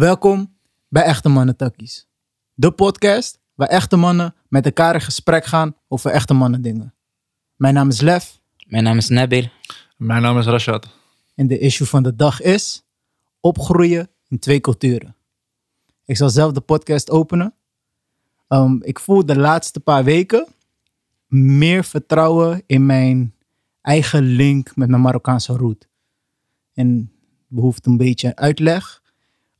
Welkom bij Echte Mannen Takkies. De podcast waar echte mannen met elkaar in gesprek gaan over echte mannen dingen. Mijn naam is Lef Mijn naam is Nabil. Mijn naam is Rashad. en de issue van de dag is opgroeien in twee culturen. Ik zal zelf de podcast openen. Ehm, ik voel de laatste paar weken meer vertrouwen in mijn eigen link met mijn Marokkaanse root. En behoeft een beetje uitleg.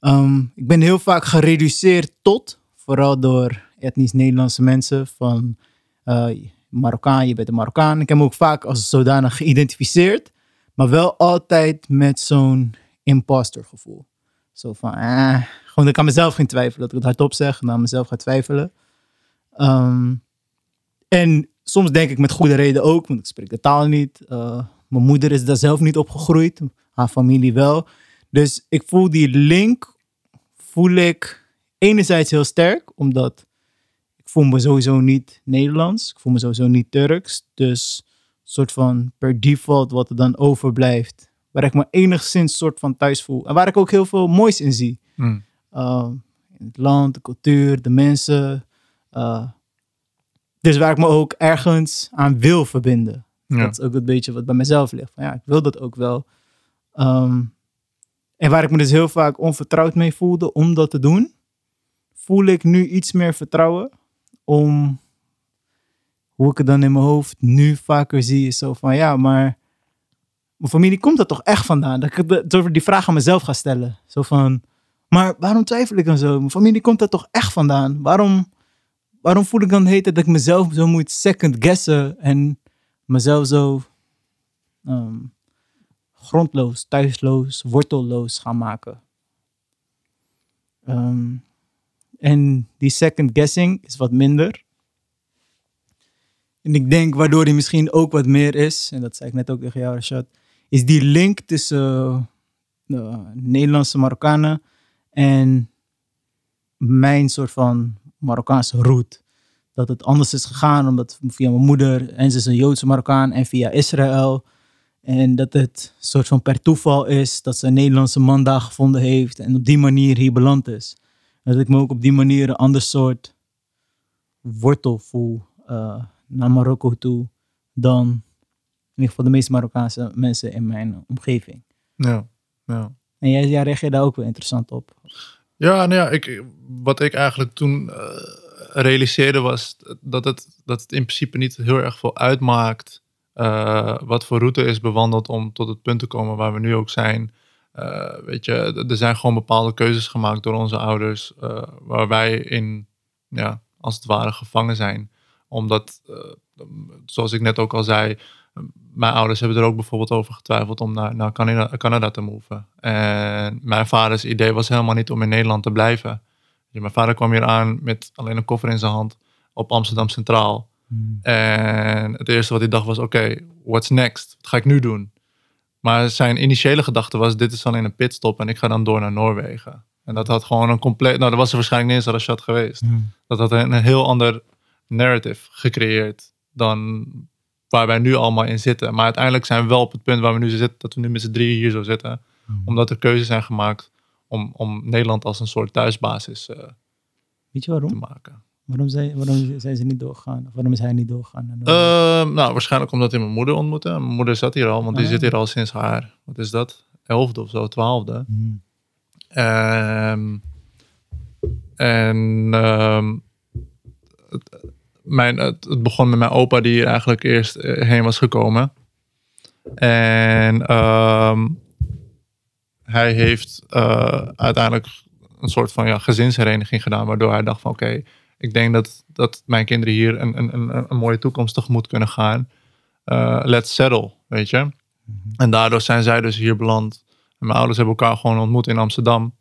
Ehm, ik ben heel vaak gereduceerd tot, vooral door etnisch Nederlandse mensen, van eh, Marokkaan, je bent een Marokkaan. Ik heb me ook vaak als zodanig geïdentificeerd, maar wel altijd met zo'n imposter gevoel. Zo van, eh, gewoon ik aan mezelf ging twijfelen. Dat ik het hardop zeg en aan mezelf ga twijfelen. Ehm, en soms denk ik met goede reden ook, want ik spreek de taal niet. Eh, mijn moeder is daar zelf niet opgegroeid, haar familie wel. Dus ik voel die link, voel ik enerzijds heel sterk, omdat ik voel me sowieso niet Nederlands. Ik voel me sowieso niet Turks. Dus soort van per default wat er dan overblijft, waar ik me enigszins soort van thuis voel. En waar ik ook heel veel moois in zie. Hmm. Uh, in het land, de cultuur, de mensen. Uh, dus waar ik me ook ergens aan wil verbinden. Ja. Dat is ook een beetje wat bij mezelf ligt. Van, ja, ik wil dat ook wel. Um, en waar ik me dus heel vaak onvertrouwd mee voelde om dat te doen, voel ik nu iets meer vertrouwen om hoe ik het dan in mijn hoofd nu vaker zie, is zo van ja, maar mijn familie komt er toch echt vandaan? Dat ik die vraag aan mezelf ga stellen. Zo van, maar waarom twijfel ik dan zo? Mijn familie komt er toch echt vandaan? Waarom, waarom voel ik dan heet dat ik mezelf zo moet second guessen en mezelf zo um, grondloos, thuisloos, wortelloos gaan maken? Um, en die second guessing is wat minder. En ik denk waardoor die misschien ook wat meer is, en dat zei ik net ook tegen jou, Rashad, is die link tussen uh, Nederlandse Marokkanen en mijn soort van Marokkaanse route. Dat het anders is gegaan, omdat via mijn moeder, en ze is een Joodse Marokkaan, en via Israël. En dat het soort van per toeval is dat ze een Nederlandse man daar gevonden heeft en op die manier hier beland is. Dat ik me ook op die manier een ander soort wortel voel uh, naar Marokko toe dan in ieder geval de meeste Marokkaanse mensen in mijn omgeving. Ja, ja. En jij, jij reageert daar ook wel interessant op. Ja, nou ja, ik, wat ik eigenlijk toen uh, realiseerde was dat het, dat het in principe niet heel erg veel uitmaakt uh, wat voor route is bewandeld om tot het punt te komen waar we nu ook zijn. Uh, weet je, er zijn gewoon bepaalde keuzes gemaakt door onze ouders, uh, waar wij in, ja, als het ware gevangen zijn. Omdat, zoals ik net ook al zei, mijn ouders hebben er ook bijvoorbeeld over getwijfeld om naar, naar Canada, Canada te moven. En mijn vaders idee was helemaal niet om in Nederland te blijven. Mijn vader kwam hier aan met alleen een koffer in zijn hand op Amsterdam Centraal. Hmm. En het eerste wat hij dacht was, oké, okay, what's next? Wat ga ik nu doen? Maar zijn initiële gedachte was: dit is alleen een pitstop en ik ga dan door naar Noorwegen. En dat had gewoon een compleet. Nou, dat was er waarschijnlijk niet eens Rashad geweest. Hmm. Dat had een, een, heel ander narrative gecreëerd dan waar wij nu allemaal in zitten. Maar uiteindelijk zijn we wel op het punt waar we nu zitten, dat we nu met z'n drieën hier zo zitten. Hmm. Omdat er keuzes zijn gemaakt om, om Nederland als een soort thuisbasis uh, Weet je waarom? te maken. Waarom zijn, waarom zijn ze niet doorgegaan? Of waarom is hij niet doorgegaan? Uh, nou, waarschijnlijk omdat hij mijn moeder ontmoette. Mijn moeder zat hier al, want die Ah. zit hier al sinds haar, wat is dat? Elfde of zo, twaalfde. Hmm. Um, en um, het, mijn, het, het, begon met mijn opa die hier eigenlijk eerst uh, heen was gekomen. En um, hij heeft uh, uiteindelijk een soort van ja, gezinshereniging gedaan, waardoor hij dacht van oké, okay, ik denk dat, dat mijn kinderen hier een, een, een, een mooie toekomst tegemoet kunnen gaan. Uh, let's settle, weet je. Mhm. En daardoor zijn zij dus hier beland. En mijn ouders hebben elkaar gewoon ontmoet in Amsterdam.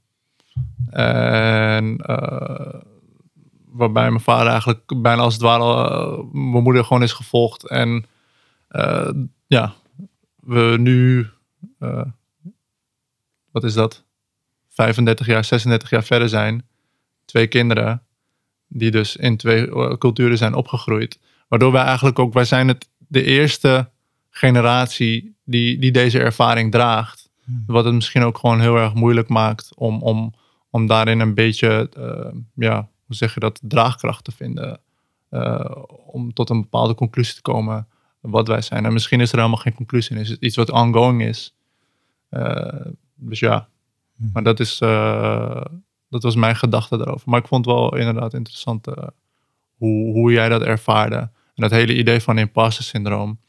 En uh, waarbij mijn vader eigenlijk bijna als het ware uh, mijn moeder gewoon is gevolgd. En ja, we nu, wat is dat? 35 jaar, 36 jaar verder zijn. Twee kinderen die dus in twee uh, culturen zijn opgegroeid. Waardoor wij eigenlijk ook, wij zijn het de eerste generatie die, die deze ervaring draagt. Hmm. Wat het misschien ook gewoon heel erg moeilijk maakt om, om, Om daarin een beetje, eh, ja, hoe zeg je dat, draagkracht te vinden. eh, om tot een bepaalde conclusie te komen wat wij zijn. En misschien is er helemaal geen conclusie in. Is het iets wat ongoing is. Eh, dus ja, Hm. maar dat is, eh, dat was mijn gedachte daarover. Maar ik vond het wel inderdaad interessant eh, hoe, hoe jij dat ervaarde. En dat hele idee van imposter syndroom.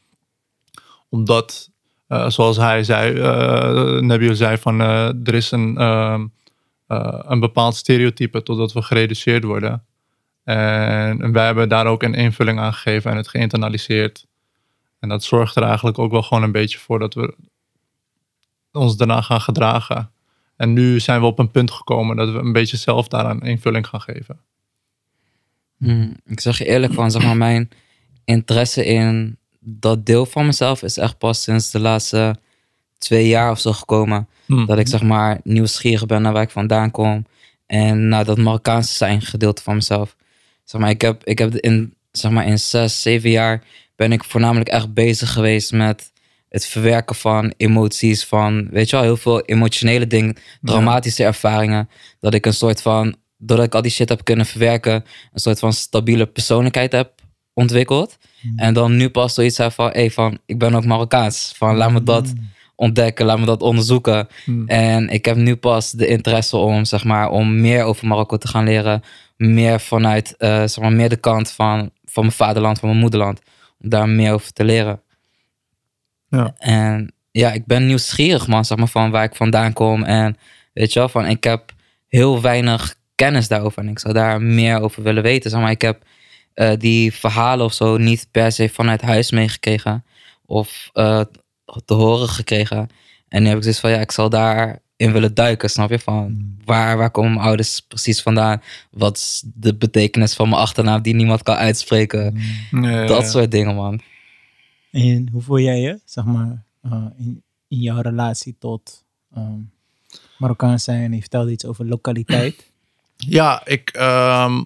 Omdat, eh, zoals hij zei, uh, zei van er is een, ehm, eh, een bepaald stereotype totdat we gereduceerd worden. En, en wij hebben daar ook een invulling aan gegeven en het geïnternaliseerd. En dat zorgt er eigenlijk ook wel gewoon een beetje voor dat we ons daarna gaan gedragen. En nu zijn we op een punt gekomen dat we een beetje zelf daaraan invulling gaan geven. Hmm, ik zeg je eerlijk van, zeg maar, mijn interesse in dat deel van mezelf is echt pas sinds de laatste twee jaar of zo gekomen. Hmm. Dat ik zeg maar nieuwsgierig ben naar waar ik vandaan kom. En naar dat Marokkaanse zijn gedeelte van mezelf. Zeg maar, ik heb, ik heb in, zeg maar, in zes, zeven jaar ben ik voornamelijk echt bezig geweest met het verwerken van emoties. Van, weet je wel, heel veel emotionele dingen, dramatische ervaringen. Dat ik een soort van, doordat ik al die shit heb kunnen verwerken, een soort van stabiele persoonlijkheid heb ontwikkeld. En dan nu pas zoiets zei van, hey, van, ik ben ook Marokkaans. Van, laat me dat ontdekken, laat me dat onderzoeken. Hmm. En ik heb nu pas de interesse om, zeg maar, om meer over Marokko te gaan leren. Meer vanuit, eh, zeg maar, meer de kant van, van mijn vaderland, van mijn moederland. Om daar meer over te leren. Ja. En ja, ik ben nieuwsgierig, man, zeg maar, van waar ik vandaan kom. En weet je wel, van ik heb heel weinig kennis daarover. En ik zou daar meer over willen weten. Zeg maar, ik heb eh, die verhalen of zo niet per se vanuit huis meegekregen. Of eh, te horen gekregen. En nu heb ik dus van, ja, ik zal daarin willen duiken, snap je? Van, waar, waar komen mijn ouders precies vandaan? Wat is de betekenis van mijn achternaam die niemand kan uitspreken? Ja, Dat ja. soort dingen, man. En hoe voel jij je, zeg maar, eh, in, in jouw relatie tot ehm Marokkaans zijn? Je vertelde iets over lokaliteit. Ja, ik, ehm,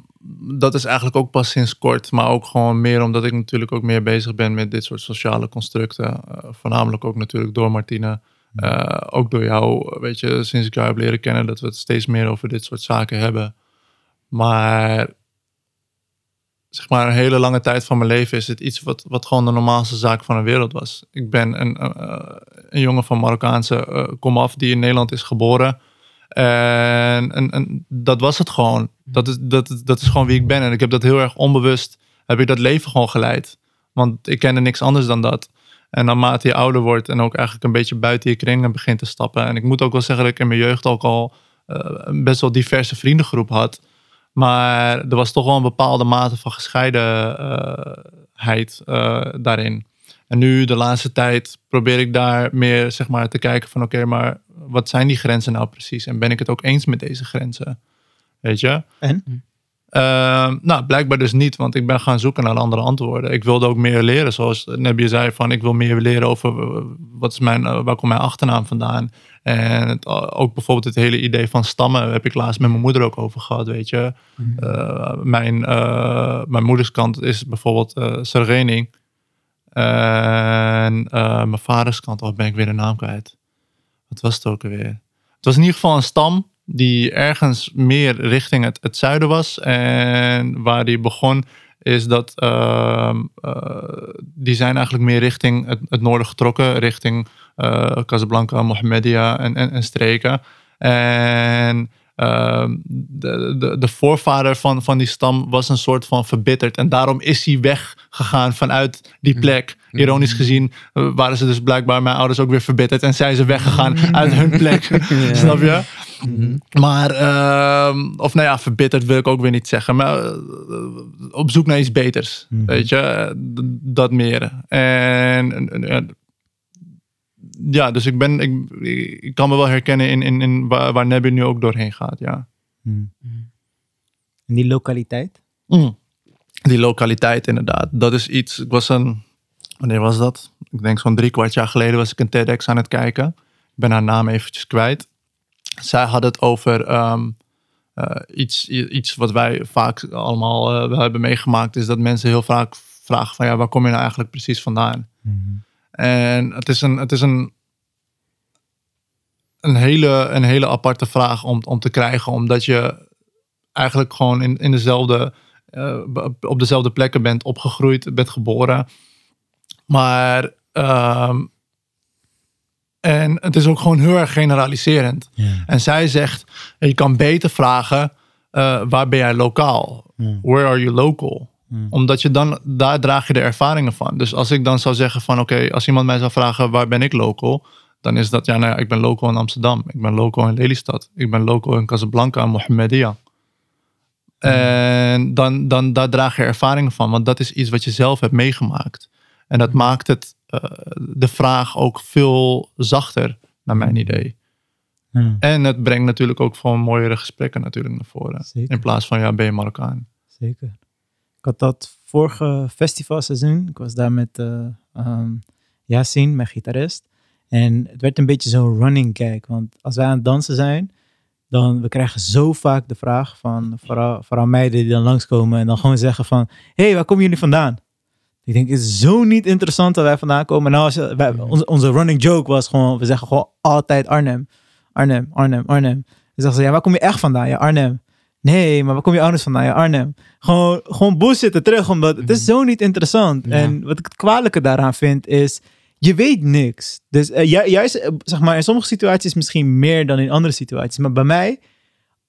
dat is eigenlijk ook pas sinds kort. Maar ook gewoon meer omdat ik natuurlijk ook meer bezig ben met dit soort sociale constructen. Eh, voornamelijk ook natuurlijk door Martine. Eh, ook door jou, weet je, sinds ik jou heb leren kennen, dat we het steeds meer over dit soort zaken hebben. Maar zeg maar, een hele lange tijd van mijn leven is het iets wat, wat gewoon de normaalste zaak van de wereld was. Ik ben een, eh, een jongen van Marokkaanse eh, komaf die in Nederland is geboren. En, en, dat was het gewoon. Dat is, dat, dat is gewoon wie ik ben. En ik heb dat heel erg onbewust, heb ik dat leven gewoon geleid. Want ik kende niks anders dan dat. En naarmate je ouder wordt en ook eigenlijk een beetje buiten je kringen begint te stappen. En ik moet ook wel zeggen dat ik in mijn jeugd ook al eh, best wel diverse vriendengroep had. Maar er was toch wel een bepaalde mate van gescheidenheid eh, daarin. En nu de laatste tijd probeer ik daar meer zeg maar, te kijken van oké, maar wat zijn die grenzen nou precies? En ben ik het ook eens met deze grenzen? Weet je? En? Ehm, nou, blijkbaar dus niet, want ik ben gaan zoeken naar andere antwoorden. Ik wilde ook meer leren, zoals Nebje zei, van ik wil meer leren over eh, wat is mijn, eh, waar komt mijn achternaam vandaan. En het, eh, ook bijvoorbeeld het hele idee van stammen heb ik laatst met mijn moeder ook over gehad, weet je. Eh, mijn, eh, mijn moederskant is bijvoorbeeld eh Sergening. En mijn vaders kant, oh ben ik weer de naam kwijt. Wat was het ook alweer? Het was in ieder geval een stam die ergens meer richting het, het zuiden was. En waar die begon is dat ehm, eh, die zijn eigenlijk meer richting het, het noorden getrokken. Richting eh, Casablanca, Mohammedia en, en, en streken. En ehm, de, de, de voorvader van, van die stam was een soort van verbitterd. En daarom is hij weggegaan vanuit die plek. Ironisch gezien eh, waren ze dus blijkbaar mijn ouders ook weer verbitterd. En zijn ze weggegaan uit hun plek. Snap je? Maar, ehm, of nou ja, verbitterd wil ik ook weer niet zeggen. Maar eh, op zoek naar iets beters. Weet je, Eh, dat meer. En- en- ja, dus ik ben, ik, ik kan me wel herkennen in, in, in waar, waar Nebby nu ook doorheen gaat, ja. Hmm. En die lokaliteit? Die lokaliteit inderdaad, dat is iets, ik was een, wanneer was dat? Ik denk zo'n drie kwart jaar geleden was ik een TEDx aan het kijken. Ik ben haar naam eventjes kwijt. Zij had het over ehm, eh, iets, iets wat wij vaak allemaal eh, wel hebben meegemaakt, is dat mensen heel vaak vragen van ja, waar kom je nou eigenlijk precies vandaan? En het is een, het is een, een, hele, een hele aparte vraag om, om te krijgen. Omdat je eigenlijk gewoon in, in dezelfde, eh, op dezelfde plekken bent opgegroeid, bent geboren. Maar ehm, en het is ook gewoon heel erg generaliserend. En zij zegt, je kan beter vragen, eh, waar ben jij lokaal? Where are you local? Omdat je dan, daar draag je de ervaringen van. Dus als ik dan zou zeggen van, oké, als iemand mij zou vragen, waar ben ik local? Dan is dat, ja, nou ja, ik ben local in Amsterdam. Ik ben local in Lelystad. Ik ben local in Casablanca en Mohammedia. En dan, dan daar draag je ervaringen van. Want dat is iets wat je zelf hebt meegemaakt. En dat maakt het eh, de vraag ook veel zachter, naar mijn idee. En het brengt natuurlijk ook gewoon mooiere gesprekken natuurlijk naar voren. In plaats van, ja, ben je Marokkaan? Zeker. Ik had dat vorige festivalseizoen. Ik was daar met uh, um, mijn gitarist. En het werd een beetje zo'n running gag. Want als wij aan het dansen zijn, dan we krijgen zo vaak de vraag van vooral, vooral meiden die dan langskomen en dan gewoon zeggen van, hé, hey, waar komen jullie vandaan? Ik denk, het is zo niet interessant dat wij vandaan komen. Nou, als, wij, onze, onze running joke was gewoon, we zeggen gewoon altijd Arnhem. Arnhem, Arnhem, Arnhem. Dan zeggen ze, ja, waar kom je echt vandaan? Ja, Arnhem. Nee, maar waar kom je anders vandaan? Ja, Arnhem. Gewoon, gewoon bullshitten terug, omdat het is mhm. zo niet interessant. En wat ik het kwalijke daaraan vind, is je weet niks. Dus uh, juist, eh, zeg maar, in sommige situaties misschien meer dan in andere situaties. Maar bij mij,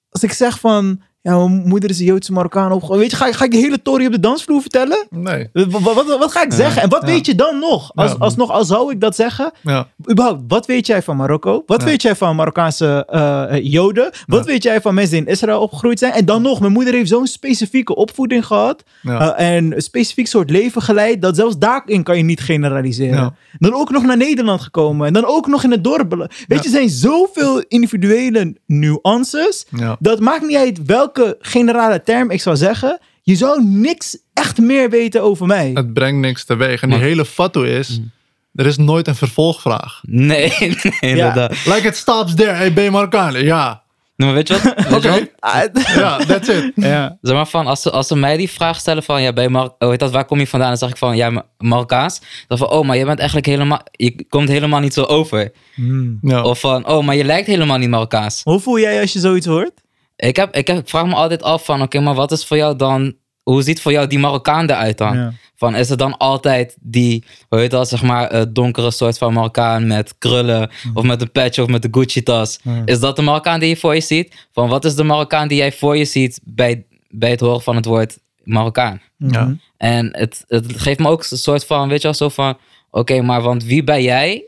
als ik zeg van, ja, mijn moeder is een Joodse Marokkaan opgegroeid. Weet je, ga, ga ik de hele tory op de dansvloer vertellen? Nee. Wat, wat, wat ga ik zeggen? En wat weet je dan nog? Als, ja. Alsnog, al zou ik dat zeggen. Ja. Überhaupt, wat weet jij van Marokko? Wat weet jij van Marokkaanse uh, Joden? Wat weet jij van mensen die in Israël opgegroeid zijn? En dan nog, mijn moeder heeft zo'n specifieke opvoeding gehad. Uh, en een specifiek soort leven geleid. Dat zelfs daarin kan je niet generaliseren. Dan ook nog naar Nederland gekomen. En dan ook nog in het dorp. Weet je, er zijn zoveel individuele nuances. Dat maakt niet uit welke generale term ik zou zeggen, je zou niks echt meer weten over mij. Het brengt niks teweeg. En die hele fatto is, mm. er is nooit een vervolgvraag. Nee, nee inderdaad. Like it stops there. Hey, ben je Marokkaan? Ja. Nee, maar weet je wat? Weet je wat? ja, that's it. Ja. Zeg maar van, als ze, als ze mij die vraag stellen van, ja, ben je Mar oh, weet dat, waar kom je vandaan? Dan zeg ik van, ja, Marokkaans. Dan van, oh, maar je bent eigenlijk helemaal, je komt helemaal niet zo over. Mm. Ja. Of van, oh, maar je lijkt helemaal niet Marokkaans. Hoe voel jij als je zoiets hoort? Ik, heb, ik, heb, ik vraag me altijd af van, oké, maar wat is voor jou dan, hoe ziet voor jou die Marokkaan eruit dan? Van, is het dan altijd die, hoe heet dat, zeg maar, uh, donkere soort van Marokkaan met krullen of met een patch of met de Gucci tas? Is dat de Marokkaan die je voor je ziet? Van, wat is de Marokkaan die jij voor je ziet bij, bij het horen van het woord Marokkaan? Ja. En het, het geeft me ook een soort van, weet je wel, zo van, oké, maar want wie ben jij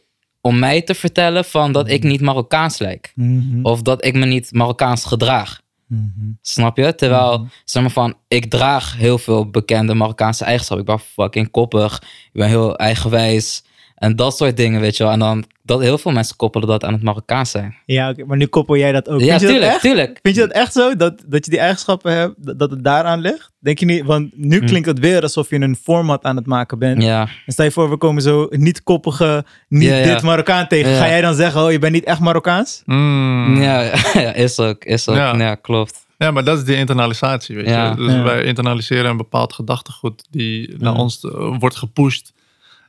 om mij te vertellen van dat ik niet Marokkaans lijk. Mhm. Of dat ik me niet Marokkaans gedraag. Mhm. Snap je? Terwijl, Mhm. zeg maar van, ik draag heel veel bekende Marokkaanse eigenschappen. Ik ben fucking koppig. Ik ben heel eigenwijs. En dat soort dingen, weet je wel. En dan, dat heel veel mensen koppelen dat aan het Marokkaans zijn. Ja, oké, maar nu koppel jij dat ook. Ja, Vind je dat tuurlijk, echt? tuurlijk. Vind je dat echt zo? Dat, dat je die eigenschappen hebt, dat, het daaraan ligt? Denk je niet? Want nu Hm. klinkt het weer alsof je een format aan het maken bent. Ja. En stel je voor, we komen zo niet koppige, niet Ja, ja. dit Marokkaan tegen. Ja. Ga jij dan zeggen, oh, je bent niet echt Marokkaans? Mm. Ja, ja, is ook, is ook. Ja. Ja, klopt. Ja, maar dat is die internalisatie, weet Ja. je. Dus Ja. wij internaliseren een bepaald gedachtegoed die naar Ja. ons eh, wordt gepusht.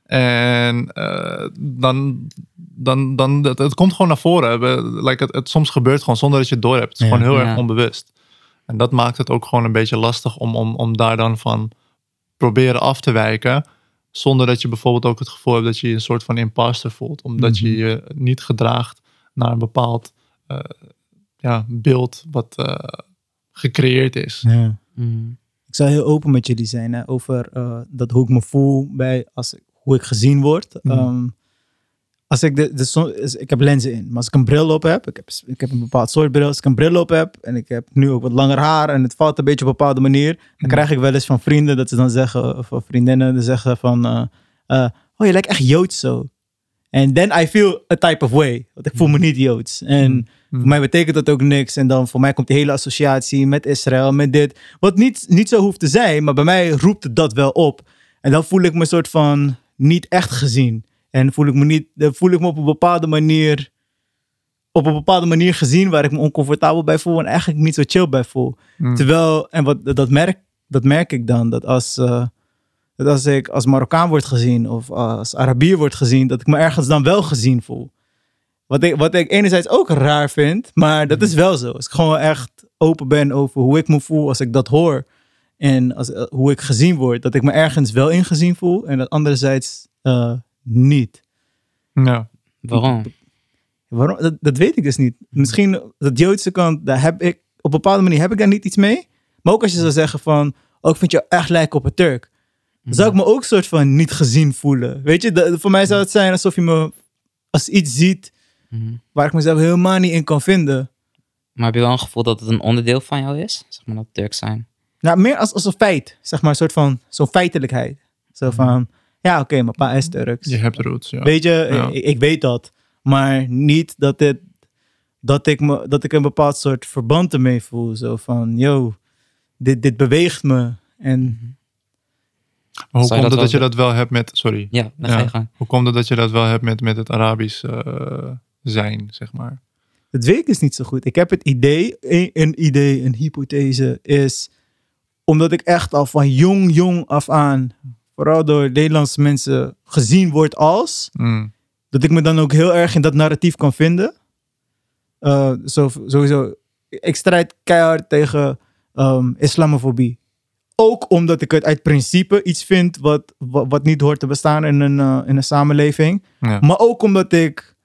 En eh, dan, dan, dan het, het komt gewoon naar voren. We, like het, het soms gebeurt gewoon zonder dat je het door hebt. Het is Ja. gewoon heel Ja. erg onbewust. En dat maakt het ook gewoon een beetje lastig om, om, om daar dan van proberen af te wijken. Zonder dat je bijvoorbeeld ook het gevoel hebt dat je je een soort van imposter voelt. Omdat je Mhm. je niet gedraagt naar een bepaald eh, ja, beeld wat eh, gecreëerd is. Ja. Mm. Ik zal heel open met jullie zijn hè, over eh, dat hoe ik me voel bij als ik, hoe ik gezien word. Mhm. Ehm, als ik, de, de, ik heb lenzen in, maar als ik een bril op heb, ik heb, ik heb een bepaald soort bril, als ik een bril op heb en ik heb nu ook wat langer haar en het valt een beetje op een bepaalde manier, dan Mhm. krijg ik wel eens van vrienden dat ze dan zeggen, of van vriendinnen, die zeggen van, eh, eh, oh je lijkt echt Joods zo. En then I feel a type of way, want ik voel me niet Joods. En Mhm. voor mij betekent dat ook niks. En dan voor mij komt die hele associatie met Israël, met dit. Wat niet, niet zo hoeft te zijn, maar bij mij roept het dat wel op. En dan voel ik me een soort van niet echt gezien. En voel ik me, niet, voel ik me op een bepaalde manier op een bepaalde manier gezien waar ik me oncomfortabel bij voel en eigenlijk niet zo chill bij voel. Mm. Terwijl, en wat, dat, merk, dat merk ik dan, dat als, eh, dat als ik als Marokkaan word gezien of als Arabier word gezien, dat ik me ergens dan wel gezien voel. Wat ik, wat ik enerzijds ook raar vind, maar dat is wel zo. Als ik gewoon echt open ben over hoe ik me voel als ik dat hoor. En als, eh, hoe ik gezien word. Dat ik me ergens wel ingezien voel en dat anderzijds eh, niet. Ja. Waarom? Waarom? Dat, dat weet ik dus niet. Misschien dat Joodse kant, daar heb ik op een bepaalde manier heb ik daar niet iets mee. Maar ook als je zou zeggen van, oh, ik vind je echt lijken op een Turk. Dan zou ik me ook soort van niet gezien voelen. Weet je, dat- voor mij zou het zijn alsof je me als iets ziet Mhm. waar ik mezelf helemaal niet in kan vinden. Maar heb je wel een gevoel dat het een onderdeel van jou is? Zeg maar dat Turk zijn. Nou, meer als, als een feit, zeg maar, een soort van zo'n feitelijkheid. Zo van, ja, oké, mijn pa is Turks. Je hebt roots, ja. Weet je, Ja. ik, ik weet dat. Maar niet dat, dit, dat, ik me, dat ik een bepaald soort verband ermee voel. Zo van, yo, dit, dit beweegt me. En Maar hoe je komt dat het dat je wel- dat wel hebt met... Sorry. Ja, dan Ja. ga je. Hoe komt het dat je dat wel hebt met, met het Arabisch eh, zijn, zeg maar? het weet ik dus niet zo goed. Ik heb het idee, een, een idee, een hypothese is... Omdat ik echt al van jong, jong af aan... Vooral door Nederlandse mensen gezien word als... Mm. dat ik me dan ook heel erg in dat narratief kan vinden. Eh, zo, sowieso, ik strijd keihard tegen ehm, islamofobie. Ook omdat ik het uit principe iets vind wat, wat, wat niet hoort te bestaan in een, eh, in een samenleving. Ja. Maar ook omdat ik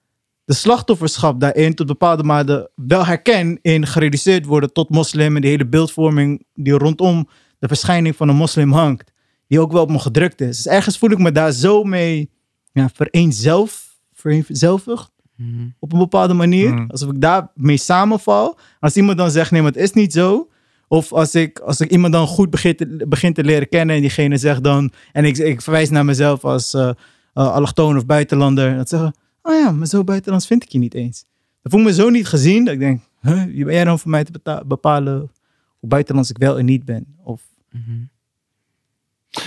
de slachtofferschap daarin tot bepaalde mate wel herken in gereduceerd worden tot moslim en die hele beeldvorming die rondom de verschijning van een moslim hangt, die ook wel op me gedrukt is. Dus ergens voel ik me daar zo mee ja, vereenzelf, vereenzelvigd Mhm. op een bepaalde manier. Mm. Alsof ik daarmee samenval. Als iemand dan zegt, nee, maar het is niet zo. Of als ik, als ik iemand dan goed begin te, begin te leren kennen en diegene zegt dan... En ik, ik verwijs naar mezelf als eh, allochtoon of buitenlander. Dat zeggen, oh ja, maar zo buitenlands vind ik je niet eens. Dan voel ik me zo niet gezien dat ik denk... Huh, wie ben jij dan voor mij te bepalen hoe buitenlands ik wel en niet ben? Of, Mhm.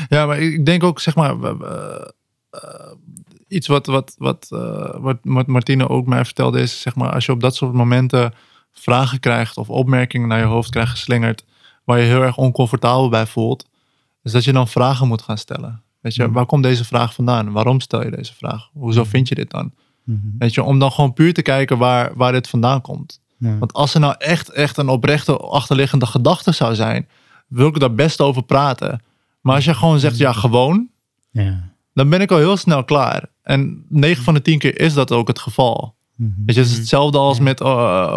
Ja, maar ik denk ook, zeg maar, eh, iets wat, wat, wat, eh, wat, Martine ook mij vertelde is, zeg maar, als je op dat soort momenten vragen krijgt of opmerkingen naar je hoofd krijgt geslingerd, waar je heel erg oncomfortabel bij voelt, is dat je dan vragen moet gaan stellen. Weet je, Mhm. waar komt deze vraag vandaan? Waarom stel je deze vraag? Hoezo vind je dit dan? Mhm. Weet je, om dan gewoon puur te kijken waar, waar dit vandaan komt. ja. Want als er nou echt, echt een oprechte achterliggende gedachte zou zijn, wil ik daar best over praten. Maar als je gewoon zegt, ja, gewoon, ja. dan ben ik al heel snel klaar. En 9 van de 10 keer is dat ook het geval. Mhm. Weet je, het is hetzelfde als met, uh,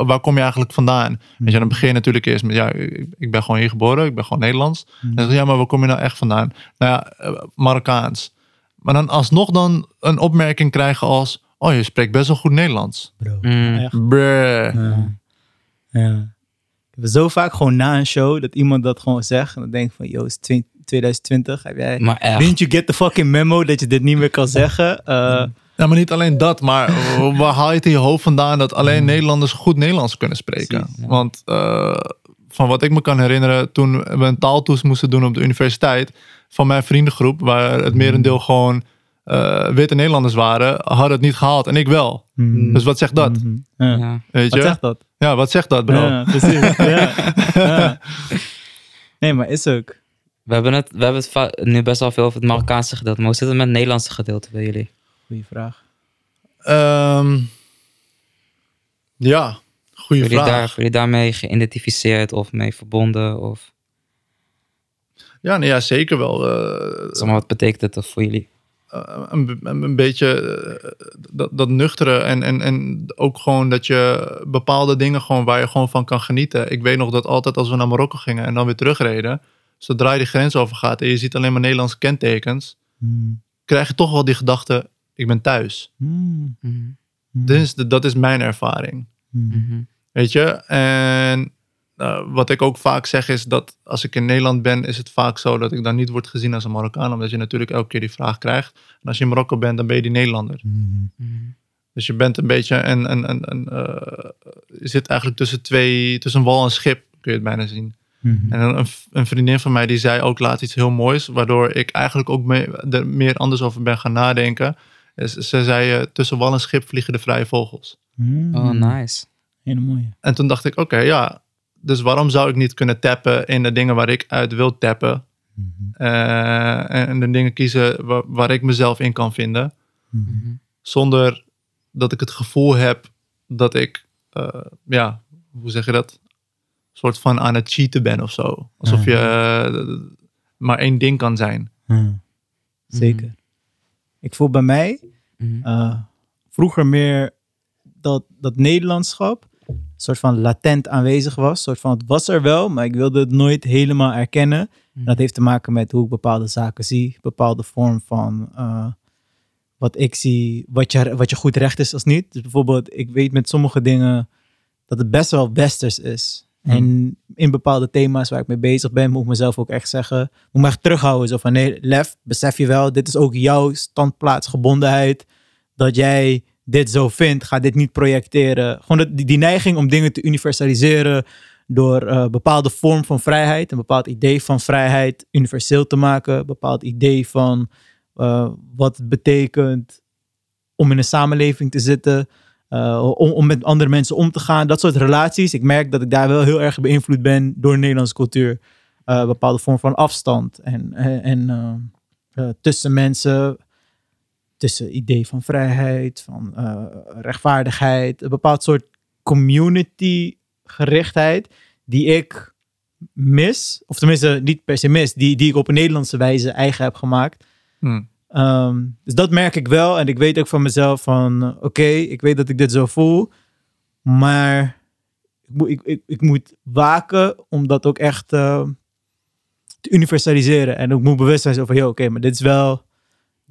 waar kom je eigenlijk vandaan? Weet je, dan begin je natuurlijk eerst met, ja, ik, ik ben gewoon hier geboren, ik ben gewoon Nederlands. En dan zeg je, ja, maar waar kom je nou echt vandaan? Nou ja, eh, Marokkaans. Maar dan alsnog dan een opmerking krijgen als, oh, je spreekt best wel goed Nederlands. Bro, Mm. Bruh. Ja. ja. Ik heb zo vaak gewoon na een show dat iemand dat gewoon zegt. En dan denk ik van, yo, het is twi- 2020. Heb jij... Maar echt. Didn't you get the fucking memo dat je dit niet meer kan zeggen? Eh, Ja, maar niet alleen dat, maar waar haal je het in je hoofd vandaan dat alleen Nederlanders goed Nederlands kunnen spreken? Precies, ja. Want eh, van wat ik me kan herinneren, toen we een taaltoets moesten doen op de universiteit, van mijn vriendengroep, waar het merendeel gewoon eh, witte Nederlanders waren, hadden het niet gehaald en ik wel. mhm. Dus wat zegt dat? Mhm. Ja. Ja. Weet Wat je? zegt dat? Ja, wat zegt dat, bro? Ja, precies. ja. Ja. Nee, maar is ook. We hebben het, we hebben het nu best wel veel over het Marokkaanse gedeelte. Maar hoe zit het met het Nederlandse gedeelte bij jullie? Goeie vraag. Ehm, ja, goede vraag. daar, jullie daarmee geïdentificeerd of mee verbonden? Of Ja, nee, ja, zeker wel. eh, zeg maar, wat betekent het voor jullie? Eh, een, een, een beetje eh, dat, dat nuchtere en, en, en ook gewoon dat je bepaalde dingen gewoon waar je gewoon van kan genieten. Ik weet nog dat altijd als we naar Marokko gingen en dan weer terugreden, zodra je de grens overgaat en je ziet alleen maar Nederlandse kentekens, Mm. krijg je toch wel die gedachte, ik ben thuis. Mm. Mhm. Mm. Dus dat is mijn ervaring. Mhm. Weet je? En eh, wat ik ook vaak zeg is dat als ik in Nederland ben, is het vaak zo dat ik dan niet word gezien als een Marokkaan, omdat je natuurlijk elke keer die vraag krijgt. En als je in Marokko bent, dan ben je die Nederlander. Mm. Mhm. Dus je bent een beetje een, een, een, een eh, je zit eigenlijk tussen twee, tussen een wal en schip, kun je het bijna zien. Mhm. En een, een vriendin van mij die zei ook laat iets heel moois, waardoor ik eigenlijk ook mee, er meer anders over ben gaan nadenken. Is, ze zei, eh, tussen wal en schip vliegen de vrije vogels. Mm. Oh, nice. Hele mooie. En toen dacht ik, oké, ja, dus waarom zou ik niet kunnen tappen in de dingen waar ik uit wil tappen? Mhm. Eh, en de dingen kiezen waar, waar ik mezelf in kan vinden. Mhm. Mhm. Zonder dat ik het gevoel heb dat ik, eh, ja, hoe zeg je dat? Een soort van aan het cheaten ben of zo. Alsof je eh, maar één ding kan zijn. Zeker. Ik voel bij mij vroeger meer dat, dat Nederlandschap soort van latent aanwezig was. Soort van, het was er wel, maar ik wilde het nooit helemaal erkennen. En dat heeft te maken met hoe ik bepaalde zaken zie. Bepaalde vorm van eh, wat ik zie, wat je, wat je goed recht is als niet. Dus bijvoorbeeld, ik weet met sommige dingen dat het best wel westers is. Hmm. En in bepaalde thema's waar ik mee bezig ben, moet ik mezelf ook echt zeggen, moet me echt terughouden. Zo van, nee, Lef, besef je wel, dit is ook jouw standplaatsgebondenheid. Dat jij dit zo vindt, ga dit niet projecteren. Gewoon die, die neiging om dingen te universaliseren door eh, bepaalde vorm van vrijheid, een bepaald idee van vrijheid universeel te maken, een bepaald idee van eh, wat het betekent om in een samenleving te zitten, eh, om, met andere mensen om te gaan. Dat soort relaties. Ik merk dat ik daar wel heel erg beïnvloed ben door de Nederlandse cultuur. Een bepaalde vorm van afstand en, en, en tussen mensen, tussen idee van vrijheid, van eh, rechtvaardigheid, een bepaald soort community gerichtheid die ik mis, of tenminste niet per se mis, die, die ik op een Nederlandse wijze eigen heb gemaakt. Hm. Ehm, dus dat merk ik wel. En ik weet ook van mezelf van, eh, oké, ik weet dat ik dit zo voel. Maar ik moet, ik, ik, ik moet waken om dat ook echt eh, te universaliseren. En ook moet bewust zijn van, joh, oké, maar dit is wel,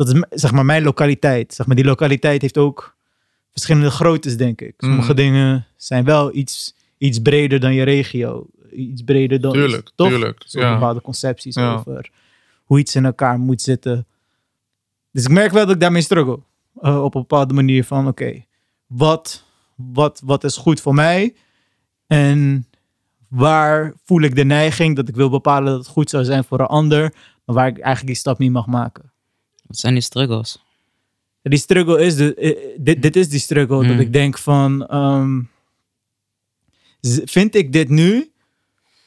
dat is zeg maar mijn lokaliteit. Zeg maar, die lokaliteit heeft ook verschillende groottes, denk ik. Sommige Mhm. dingen zijn wel iets, iets breder dan je regio. Iets breder dan, Tuurlijk, toch? tuurlijk. Zo Ja. bepaalde concepties Ja. over hoe iets in elkaar moet zitten. Dus ik merk wel dat ik daarmee struggle. Eh, op een bepaalde manier van, oké, wat, wat, wat is goed voor mij? En waar voel ik de neiging dat ik wil bepalen dat het goed zou zijn voor een ander, maar waar ik eigenlijk die stap niet mag maken? Wat zijn die struggles? Die struggle is, de, eh, dit, dit is die struggle dat Mm. ik denk van, ehm, vind ik dit nu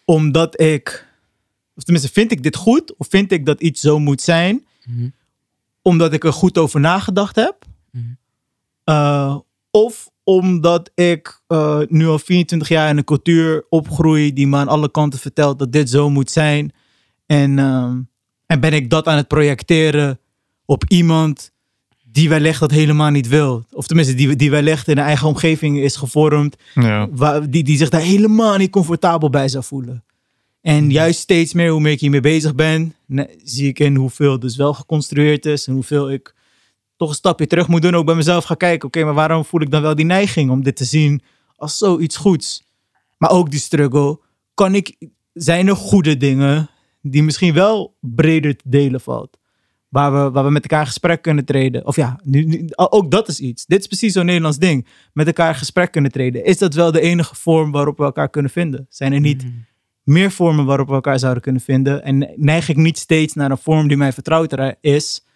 omdat ik, of tenminste vind ik dit goed of vind ik dat iets zo moet zijn Mhm. omdat ik er goed over nagedacht heb. Mhm. Eh, of omdat ik eh, nu al 24 jaar in een cultuur opgroei die me aan alle kanten vertelt dat dit zo moet zijn. En, ehm, en ben ik dat aan het projecteren op iemand die wellicht dat helemaal niet wil. Of tenminste, die, die wellicht in een eigen omgeving is gevormd Ja. waar, die, die zich daar helemaal niet comfortabel bij zou voelen. En juist steeds meer, hoe meer ik hiermee bezig ben, zie ik in hoeveel dus wel geconstrueerd is en hoeveel ik toch een stapje terug moet doen. Ook bij mezelf gaan kijken, oké, maar waarom voel ik dan wel die neiging om dit te zien als zoiets goeds? Maar ook die struggle, kan ik, zijn er goede dingen die misschien wel breder te delen valt? Waar we, waar we met elkaar in gesprek kunnen treden. Of ja, nu, nu- ook dat is iets. Dit is precies zo'n Nederlands ding. Met elkaar in gesprek kunnen treden. Is dat wel de enige vorm waarop we elkaar kunnen vinden? Zijn er niet meer vormen waarop we elkaar zouden kunnen vinden? En neig ik niet steeds naar een vorm die mij vertrouwder is?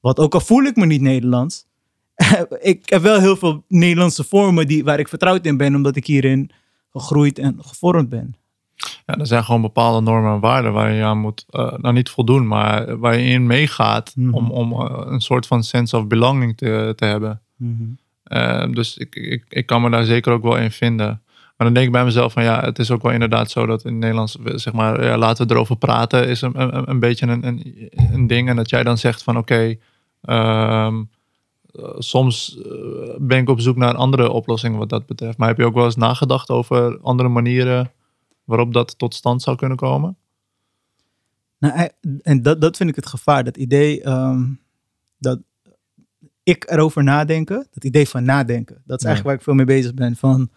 Wat ook al voel ik me niet Nederlands. ik heb wel heel veel Nederlandse vormen die, waar ik vertrouwd in ben. Omdat ik hierin gegroeid en gevormd ben. Ja, er zijn gewoon bepaalde normen en waarden waar je aan moet, eh, nou niet voldoen, maar waar je in meegaat Mhm. om, om eh, een soort van sense of belonging te, te hebben. Eh, dus ik, ik, ik kan me daar zeker ook wel in vinden. Maar dan denk ik bij mezelf van ja, het is ook wel inderdaad zo dat in het Nederlands, zeg maar, ja, laten we erover praten, is een, een, een beetje een, een, een ding. En dat jij dan zegt van oké, ehm, eh, soms ben ik op zoek naar andere oplossingen wat dat betreft. Maar heb je ook wel eens nagedacht over andere manieren waarop dat tot stand zou kunnen komen? Nou, en dat, dat vind ik het gevaar. Dat idee ehm, dat ik erover nadenken. Dat idee van nadenken. Dat is Ja. eigenlijk waar ik veel mee bezig ben. Van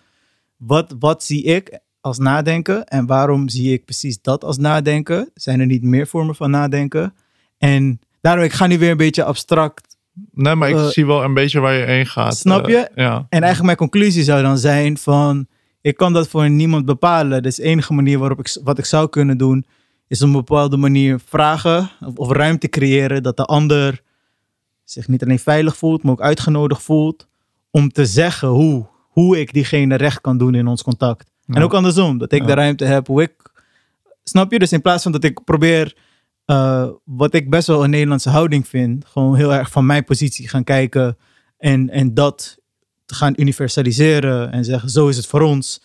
wat, wat zie ik als nadenken? En waarom zie ik precies dat als nadenken? Zijn er niet meer vormen van nadenken? En daarom, ik ga nu weer een beetje abstract. Nee, maar ik Eh, zie wel een beetje waar je heen gaat. snap Eh, je? ja. En eigenlijk mijn conclusie zou dan zijn van... Ik kan dat voor niemand bepalen. Dus de enige manier waarop ik, wat ik zou kunnen doen... is op een bepaalde manier vragen of, of ruimte creëren... dat de ander zich niet alleen veilig voelt, maar ook uitgenodigd voelt... om te zeggen hoe, hoe ik diegene recht kan doen in ons contact. En ook andersom, dat ik Ja. de ruimte heb hoe ik... Snap je? Dus in plaats van dat ik probeer... eh, wat ik best wel een Nederlandse houding vind... gewoon heel erg van mijn positie gaan kijken... en, en dat te gaan universaliseren en zeggen zo is het voor ons.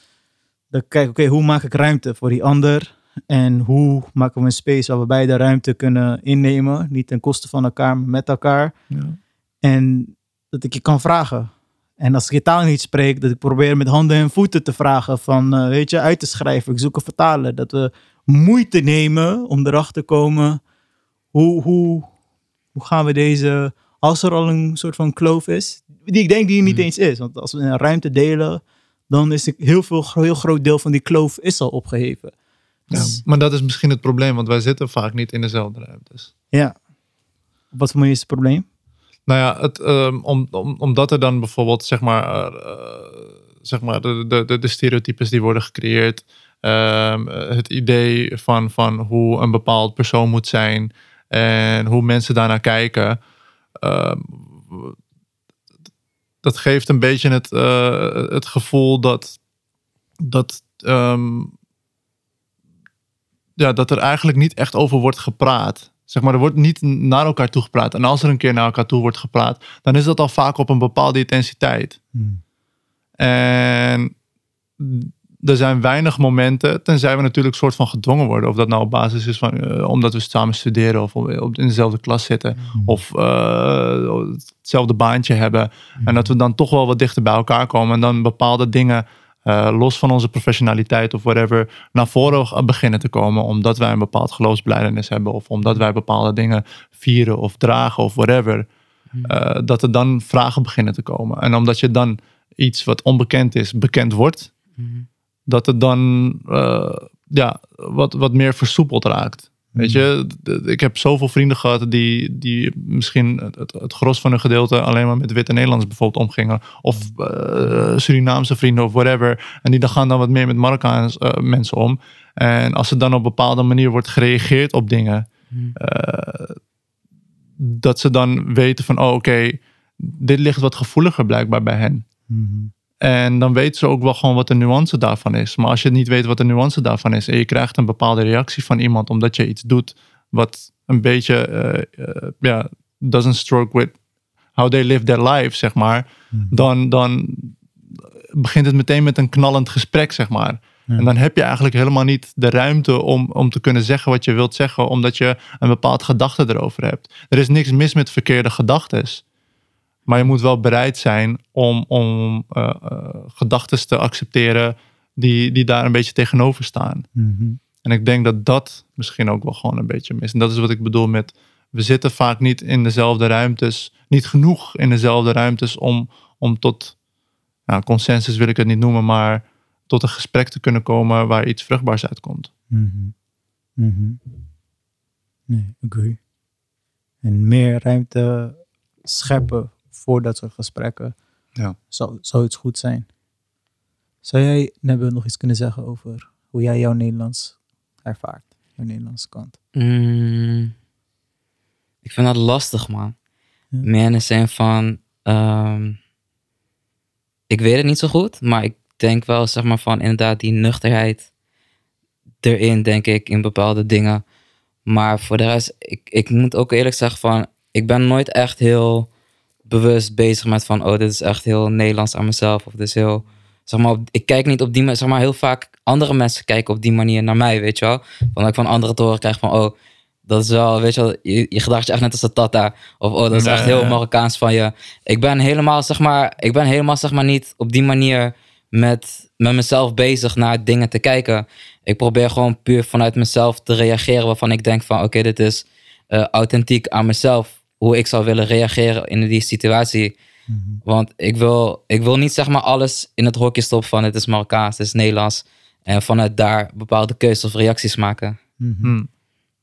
Dan kijk oké, hoe maak ik ruimte voor die ander? En hoe maken we een space waar we beide ruimte kunnen innemen? Niet ten koste van elkaar, maar met elkaar. Ja. En dat ik je kan vragen. En als ik je taal niet spreek, dat ik probeer met handen en voeten te vragen van, eh, weet je, uit te schrijven. Ik zoek een vertaler. Dat we moeite nemen om erachter te komen hoe, hoe, hoe gaan we deze, als er al een soort van kloof is, die ik denk die er niet Hmm. eens is. Want als we een ruimte delen, dan is ik heel veel, heel groot deel van die kloof is al opgeheven. Ja, Dus, maar dat is misschien het probleem, want wij zitten vaak niet in dezelfde ruimtes. ja. Wat voor mij is het probleem? Nou ja, het, ehm, om, om, omdat er dan bijvoorbeeld, zeg maar, eh, zeg maar de, de, de, stereotypes die worden gecreëerd, ehm, het idee van, van hoe een bepaald persoon moet zijn en hoe mensen daarnaar kijken, dat geeft een beetje het, eh, het gevoel dat, dat, ehm, ja, dat er eigenlijk niet echt over wordt gepraat. Zeg maar, er wordt niet naar elkaar toe gepraat. En als er een keer naar elkaar toe wordt gepraat, dan is dat al vaak op een bepaalde intensiteit. En er zijn weinig momenten, tenzij we natuurlijk soort van gedwongen worden. Of dat nou op basis is van eh, omdat we samen studeren of op, in dezelfde klas zitten. Of eh, hetzelfde baantje hebben. En dat we dan toch wel wat dichter bij elkaar komen. En dan bepaalde dingen, eh, los van onze professionaliteit of whatever, naar voren beginnen te komen. Omdat wij een bepaald geloofsbelijdenis hebben. Of omdat wij bepaalde dingen vieren of dragen of whatever. Eh, dat er dan vragen beginnen te komen. En omdat je dan iets wat onbekend is, bekend wordt. Dat het dan eh, ja, wat, wat meer versoepeld raakt. Weet je, d- ik heb zoveel vrienden gehad die, die misschien het, het, gros van hun gedeelte alleen maar met witte Nederlands bijvoorbeeld omgingen. Of eh, Surinaamse vrienden of whatever. En die dan gaan dan wat meer met Marokkaanse eh, mensen om. En als er dan op een bepaalde manier wordt gereageerd op dingen. eh, dat ze dan weten van, oh oké, dit ligt wat gevoeliger blijkbaar bij hen. En dan weten ze ook wel gewoon wat de nuance daarvan is. Maar als je niet weet wat de nuance daarvan is en je krijgt een bepaalde reactie van iemand omdat je iets doet wat een beetje, eh, eh, ja, doesn't stroke with how they live their life, zeg maar, dan, dan begint het meteen met een knallend gesprek, zeg maar. En dan heb je eigenlijk helemaal niet de ruimte om, om te kunnen zeggen wat je wilt zeggen, omdat je een bepaald gedachte erover hebt. Er is niks mis met verkeerde gedachten. Maar je moet wel bereid zijn om, om eh gedachten te accepteren die, die daar een beetje tegenover staan. En ik denk dat dat misschien ook wel gewoon een beetje mis. En dat is wat ik bedoel met, we zitten vaak niet in dezelfde ruimtes, niet genoeg in dezelfde ruimtes om, om tot, nou, consensus wil ik het niet noemen, maar tot een gesprek te kunnen komen waar iets vruchtbaars uitkomt. Nee, agree. En meer ruimte scheppen voor dat soort gesprekken Ja. zou, zou iets goed zijn. Zou jij, Nebbe, nog iets kunnen zeggen over hoe jij jouw Nederlands ervaart? Jouw Nederlandse kant. Mm, ik vind dat lastig, man. Ja. Meer in de zin van... ehm, ik weet het niet zo goed, maar ik denk wel, zeg maar, van inderdaad die nuchterheid erin, denk ik, in bepaalde dingen. Maar voor de rest, ik, ik moet ook eerlijk zeggen van... Ik ben nooit echt heel bewust bezig met van... Oh, dit is echt heel Nederlands aan mezelf. Of dit is heel... Zeg maar, ik kijk niet op die manier... Zeg maar, heel vaak andere mensen kijken op die manier naar mij, weet je wel. Van dat ik van anderen te horen krijg van... Oh, dat is wel, weet je wel, je, je gedraagt je echt net als een tata. Of oh, dat is echt heel. Marokkaans van je. Ik ben helemaal, zeg maar, ik ben helemaal, zeg maar, niet op die manier met, met mezelf bezig naar dingen te kijken. Ik probeer gewoon puur vanuit mezelf te reageren waarvan ik denk van, oké, dit is eh, authentiek aan mezelf. Hoe ik zou willen reageren in die situatie. Want ik wil, ik wil niet, zeg maar, alles in het hokje stoppen van, het is Marokkaans, het is Nederlands. En vanuit daar bepaalde keuzes of reacties maken. Hm.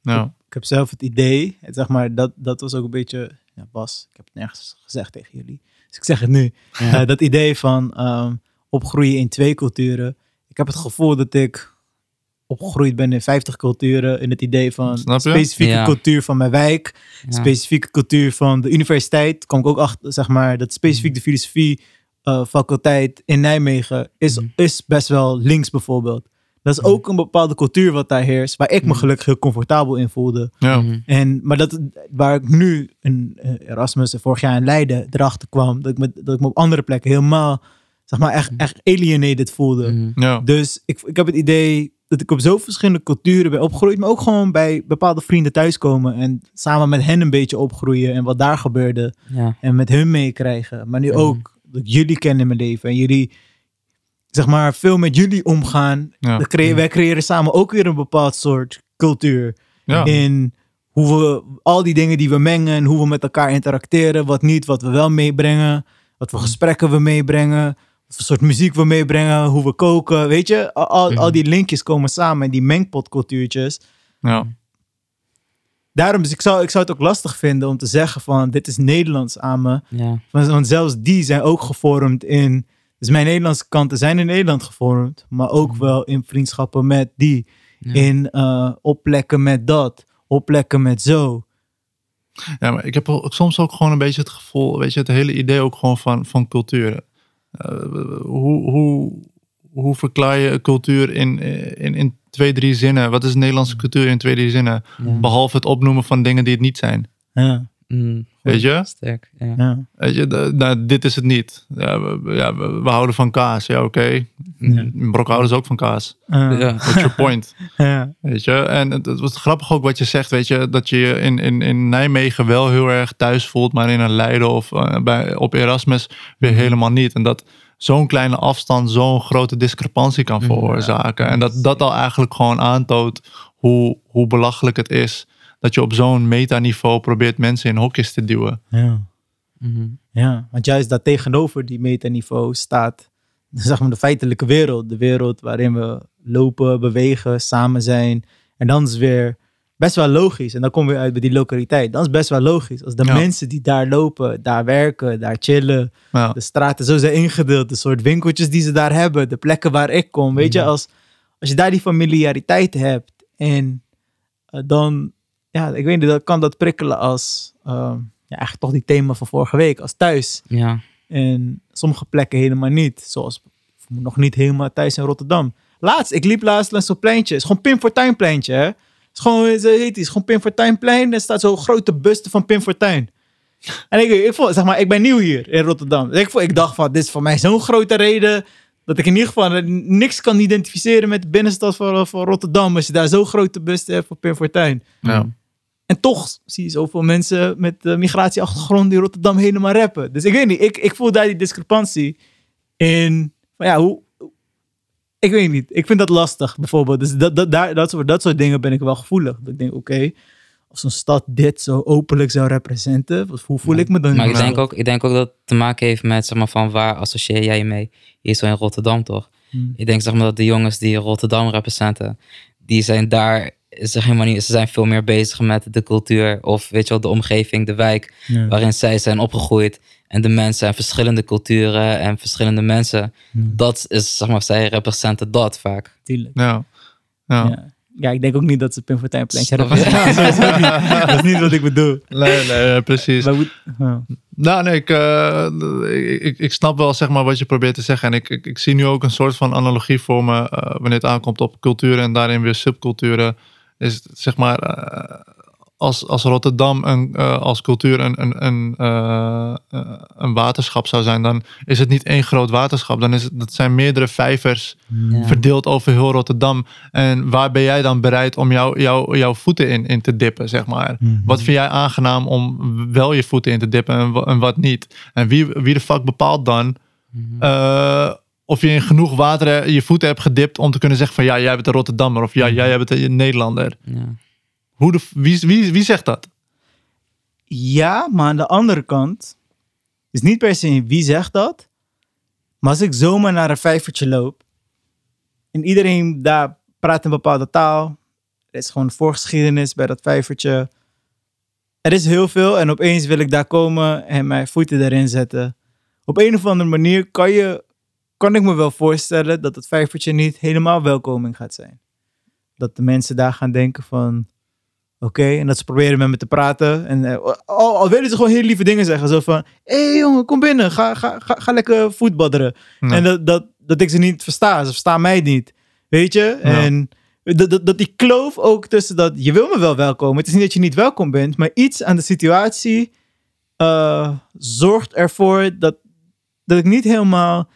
Ja. Ik heb zelf het idee, zeg maar, dat, dat was ook een beetje, ja, Bas, ik heb het nergens gezegd tegen jullie, dus ik zeg het nu. Eh, dat idee van ehm, opgroeien in twee culturen. Ik heb het gevoel dat ik opgegroeid ben in 50 culturen, in het idee van specifieke Ja. cultuur van mijn wijk, Ja. specifieke cultuur van de universiteit. Kom ik ook achter, zeg maar, dat specifiek de filosofie eh, faculteit in Nijmegen is, Mhm. is best wel links bijvoorbeeld. Dat is ook een bepaalde cultuur wat daar heerst, waar ik me gelukkig heel comfortabel in voelde. Ja. Mhm. En, maar dat, waar ik nu, in eh, Erasmus, en vorig jaar in Leiden, erachter kwam, dat ik me, dat ik me op andere plekken helemaal, zeg maar, echt, echt alienated voelde. Mhm. Ja. Dus ik, ik heb het idee dat ik op zo verschillende culturen ben opgegroeid, maar ook gewoon bij bepaalde vrienden thuiskomen en samen met hen een beetje opgroeien en wat daar gebeurde Ja. en met hun meekrijgen. Maar nu ook dat jullie ken in mijn leven en jullie, zeg maar, veel met jullie omgaan. Ja. Creë- wij creëren samen ook weer een bepaald soort cultuur Ja. in hoe we al die dingen die we mengen en hoe we met elkaar interacteren, wat niet, wat we wel meebrengen, wat voor gesprekken we meebrengen, soort muziek we meebrengen, hoe we koken, weet je, al, al, al die linkjes komen samen en die mengpotcultuurtjes. Ja. Daarom, dus ik zou, ik zou het ook lastig vinden om te zeggen van dit is Nederlands aan me, Ja. want, want zelfs die zijn ook gevormd in, dus mijn Nederlandse kanten zijn in Nederland gevormd, maar ook wel in vriendschappen met die, Ja. in eh opplekken met dat, opplekken met zo. Ja, maar ik heb soms ook gewoon een beetje het gevoel, weet je, het hele idee ook gewoon van, van culturen. Eh, hoe, hoe, hoe verklaar je cultuur in, in, in twee, drie zinnen? Wat is Nederlandse cultuur in twee, drie zinnen? Ja. Behalve het opnoemen van dingen die het niet zijn. Ja, Mhm. Weet je? Sterk. Ja. ja. Weet je, de- nou, dit is het niet. Ja, we, ja, we, we houden van kaas. Ja, oké. Ja. Brok houden ze ook van kaas. Ja. Ja. What's your point? Ja. Weet je, en het, het was grappig ook wat je zegt, weet je, dat je je in, in, in Nijmegen wel heel erg thuis voelt, maar in een Leiden of eh, bij, op Erasmus weer helemaal niet. En dat zo'n kleine afstand zo'n grote discrepantie kan veroorzaken. En dat dat al eigenlijk gewoon aantoont hoe, hoe belachelijk het is dat je op zo'n metaniveau probeert mensen in hokjes te duwen. Ja. Mhm. ja, want juist daar tegenover die metaniveau staat zeg maar, de feitelijke wereld. De wereld waarin we lopen, bewegen, samen zijn. En dan is weer best wel logisch. En dan kom je uit bij die lokaliteit. Dan is best wel logisch. Als de Ja. mensen die daar lopen, daar werken, daar chillen. Ja, De straten zo zijn ingedeeld. De soort winkeltjes die ze daar hebben. De plekken waar ik kom. Weet je, als, als je daar die familiariteit hebt. En eh, dan, ja, ik weet niet, dan kan dat prikkelen als, ehm, ja, eigenlijk toch die thema van vorige week. Als thuis. Ja. En sommige plekken helemaal niet. Zoals nog niet helemaal thuis in Rotterdam. Laatst, ik liep laatst langs zo'n pleintje. Het is gewoon Pim Fortuyn pleintje, hè. Het is gewoon, zo heet die, het is gewoon Pim Fortuyn plein. Er staat zo'n grote buste van Pim Fortuyn. En ik, ik, vond, zeg maar, ik ben nieuw hier in Rotterdam. Dus ik, vond, ik dacht van, dit is voor mij zo'n grote reden... dat ik in ieder geval niks kan identificeren met de binnenstad van, van Rotterdam... als je daar zo'n grote buste hebt voor Pim Fortuyn. ja. En toch zie je zoveel mensen met migratieachtergrond die Rotterdam helemaal rappen. Dus ik weet niet, ik, ik voel daar die discrepantie in. Van ja, hoe. Ik weet niet, ik vind dat lastig bijvoorbeeld. Dus dat, dat, daar, dat, soort, dat soort dingen ben ik wel gevoelig. Dat ik denk, oké, als een stad dit zo openlijk zou representen, hoe voel ik me dan? Maar ik denk, ook, ik denk ook dat het te maken heeft met zeg maar, van waar associeer jij je mee? Hier zo in Rotterdam toch? Hmm. Ik denk zeg maar, dat de jongens die Rotterdam representen, die zijn daar zeg helemaal niet, ze zijn veel meer bezig met de cultuur of weet je wel, de omgeving, de wijk Ja. waarin zij zijn opgegroeid. En de mensen en verschillende culturen en verschillende mensen. Dat is, zeg maar, zij representen dat vaak. Tuurlijk. ja. ja. Ja. ja, ik denk ook niet dat ze Pim Fortuyn hebben. niet. Dat is niet wat ik bedoel. Nee, nee, precies. Maar hoe- ja. Nou, nee, ik, eh, ik, ik, ik snap wel zeg maar, wat je probeert te zeggen. En ik, ik, ik zie nu ook een soort van analogie voor me eh, wanneer het aankomt op culturen en daarin weer subculturen. Is het, zeg maar, eh, als, als Rotterdam een, eh, als cultuur een, een, een, eh, een waterschap zou zijn, dan is het niet één groot waterschap. Dan is het, dat zijn meerdere vijvers Ja. verdeeld over heel Rotterdam. En waar ben jij dan bereid om jou, jou, jouw voeten in, in te dippen, zeg maar? Mhm. Wat vind jij aangenaam om wel je voeten in te dippen en, en wat niet? En wie, wie de fuck bepaalt dan Mhm. Eh, of je in genoeg water je voeten hebt gedipt om te kunnen zeggen van ja, jij bent een Rotterdammer of ja, jij bent een Nederlander. Ja. Hoe de, wie, wie, wie zegt dat? Ja, maar aan de andere kant is niet per se wie zegt dat. Maar als ik zomaar naar een vijvertje loop en iedereen daar praat een bepaalde taal, er is gewoon voorgeschiedenis bij dat vijvertje. Er is heel veel en opeens wil ik daar komen en mijn voeten erin zetten. Op een of andere manier kan, je, kan ik me wel voorstellen dat het vijvertje niet helemaal welkoming gaat zijn. Dat de mensen daar gaan denken van, Oké, en dat ze proberen met me te praten. En eh, al, al willen ze gewoon hele lieve dingen zeggen. Zo van, hé hey, jongen, kom binnen. Ga, ga, ga, ga lekker voetbadderen. Ja. En dat, dat, dat ik ze niet versta. Ze verstaan mij niet. Weet je? En dat, dat, dat die kloof ook tussen dat je wil me wel welkomen. Het is niet dat je niet welkom bent, maar iets aan de situatie eh, zorgt ervoor dat, dat ik niet helemaal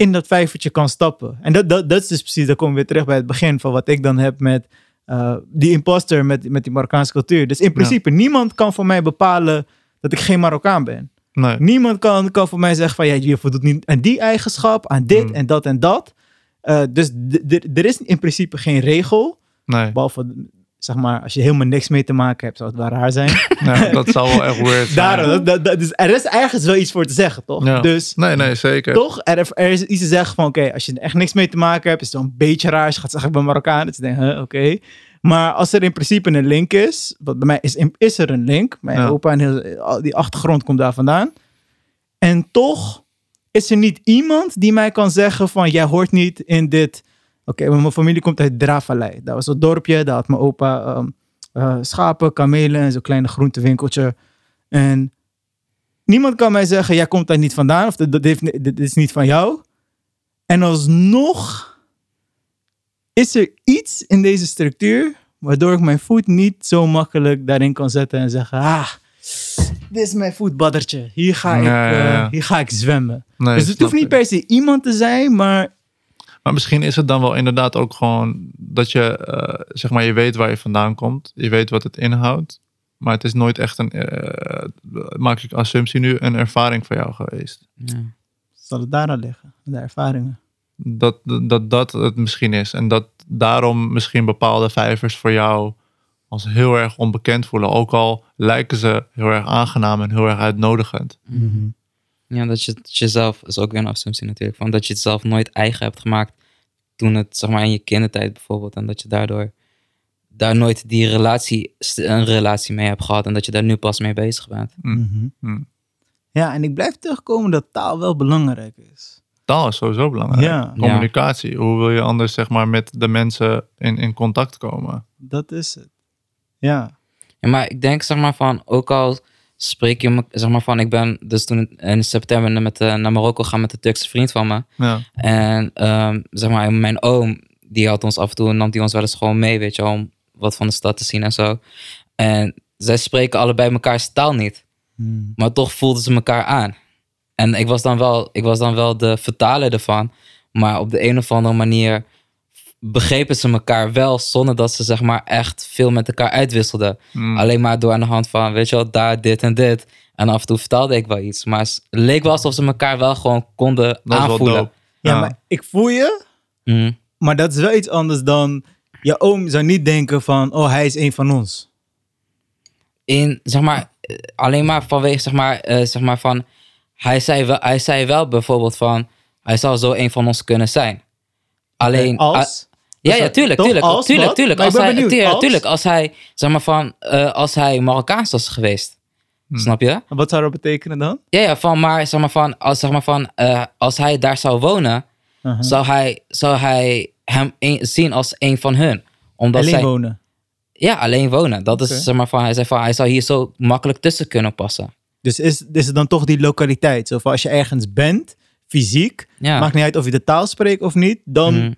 in dat vijvertje kan stappen. En dat, dat, dat is dus precies, dan komen we weer terug bij het begin van wat ik dan heb met eh, die imposter, met, met die Marokkaanse cultuur. Dus in principe, niemand kan voor mij bepalen dat ik geen Marokkaan ben. Nee. Niemand kan, kan voor mij zeggen van ja, je voldoet niet aan die eigenschap, aan dit Hmm. en dat en dat. Eh, dus er is in principe geen regel. Nee. Behalve, zeg maar, als je helemaal niks mee te maken hebt, zou het wel raar zijn. dat zou wel echt weird zijn. Daarom, dat, dat, dat- dus er is ergens wel iets voor te zeggen, toch? Ja. Dus Nee, nee, zeker. toch, er, er is iets te zeggen van, oké, als je er echt niks mee te maken hebt, is het wel een beetje raar als je gaat zeggen, ik ben Marokkaan. Je huh, oké. Maar als er in principe een link is, wat bij mij is, is er een link. Mijn Ja. opa en heel, die achtergrond komt daar vandaan. En toch is er niet iemand die mij kan zeggen van, jij hoort niet in dit... Oké, mijn familie komt uit Dravallei. Dat was een dorpje, daar had mijn opa ehm, eh, schapen, kamelen en zo'n kleine groentewinkeltje. En niemand kan mij zeggen, jij komt daar niet vandaan of dit, dit, heeft- dit is niet van jou. En alsnog is er iets in deze structuur waardoor ik mijn voet niet zo makkelijk daarin kan zetten en zeggen, ah, dit is mijn voetbaddertje. Hier ga ik, Ja, ja, ja. eh, hier ga ik zwemmen. Nee, dus het hoeft niet per se iemand te zijn, maar Maar misschien is het dan wel inderdaad ook gewoon dat je, eh, zeg maar, je weet waar je vandaan komt. Je weet wat het inhoudt. Maar het is nooit echt een, eh, maak ik assumptie nu, een ervaring voor jou geweest. Ja. zal het daaraan liggen, de ervaringen. Dat, dat dat het misschien is. En dat daarom misschien bepaalde vijvers voor jou als heel erg onbekend voelen. Ook al lijken ze heel erg aangenaam en heel erg uitnodigend. Ja, dat je het jezelf, is ook weer een assumptie natuurlijk, van dat je het zelf nooit eigen hebt gemaakt toen het, zeg maar, in je kindertijd bijvoorbeeld. En dat je daardoor daar nooit die relatie, een relatie mee hebt gehad en dat je daar nu pas mee bezig bent. Mm. Ja, en ik blijf terugkomen dat taal wel belangrijk is. Taal is sowieso belangrijk. Ja. Communicatie. Hoe wil je anders zeg maar, met de mensen in, in contact komen? Dat is het. Ja. Ja, maar ik denk, zeg maar, van, ook al spreek je, me- zeg maar, van, ik ben dus toen in september met, eh, naar Marokko gaan met een Turkse vriend van me. Ja. En ehm, zeg maar, mijn oom, die had ons af en toe, nam die ons wel eens gewoon mee, weet je wel, om wat van de stad te zien en zo. En zij spreken allebei mekaars taal niet, Hmm. maar toch voelden ze elkaar aan. En ik was dan wel, ik was dan wel de vertaler ervan, maar op de een of andere manier begrepen ze elkaar wel zonder dat ze zeg maar echt veel met elkaar uitwisselden. Mm. Alleen maar door aan de hand van, weet je wel, daar dit en dit. En af en toe vertelde ik wel iets. Maar het leek wel alsof ze elkaar wel gewoon konden Dat is wel aanvoelen. Ja, maar ik voel je, Mhm. maar dat is wel iets anders dan... Je oom zou niet denken van, oh, hij is een van ons. in, zeg maar, eh, alleen maar vanwege, zeg maar, eh, zeg maar van, hij zei, wel, hij zei wel bijvoorbeeld van, hij zou zo een van ons kunnen zijn. Alleen, Als? Ah, ja, ja, tuurlijk, tuurlijk, Als tuurlijk, wat? tuurlijk. Als hij, benieuwd, tuurlijk, als? tuurlijk, als hij, zeg maar van, eh, als hij Marokkaans was geweest, Hmm. snap je? En Wat zou dat betekenen dan? Ja, ja, van, maar zeg maar van, als, zeg maar van, eh, als hij daar zou wonen, Uh-huh. zou, hij, zou hij hem een- zien als een van hun. Omdat Alleen zij, wonen. Ja, alleen wonen. Dat Oké. is, zeg maar van, hij zei van, hij zou hier zo makkelijk tussen kunnen passen. Dus is, is het dan toch die lokaliteit? Zo van als je ergens bent, fysiek, Ja. maakt niet uit of je de taal spreekt of niet, dan, Mhm.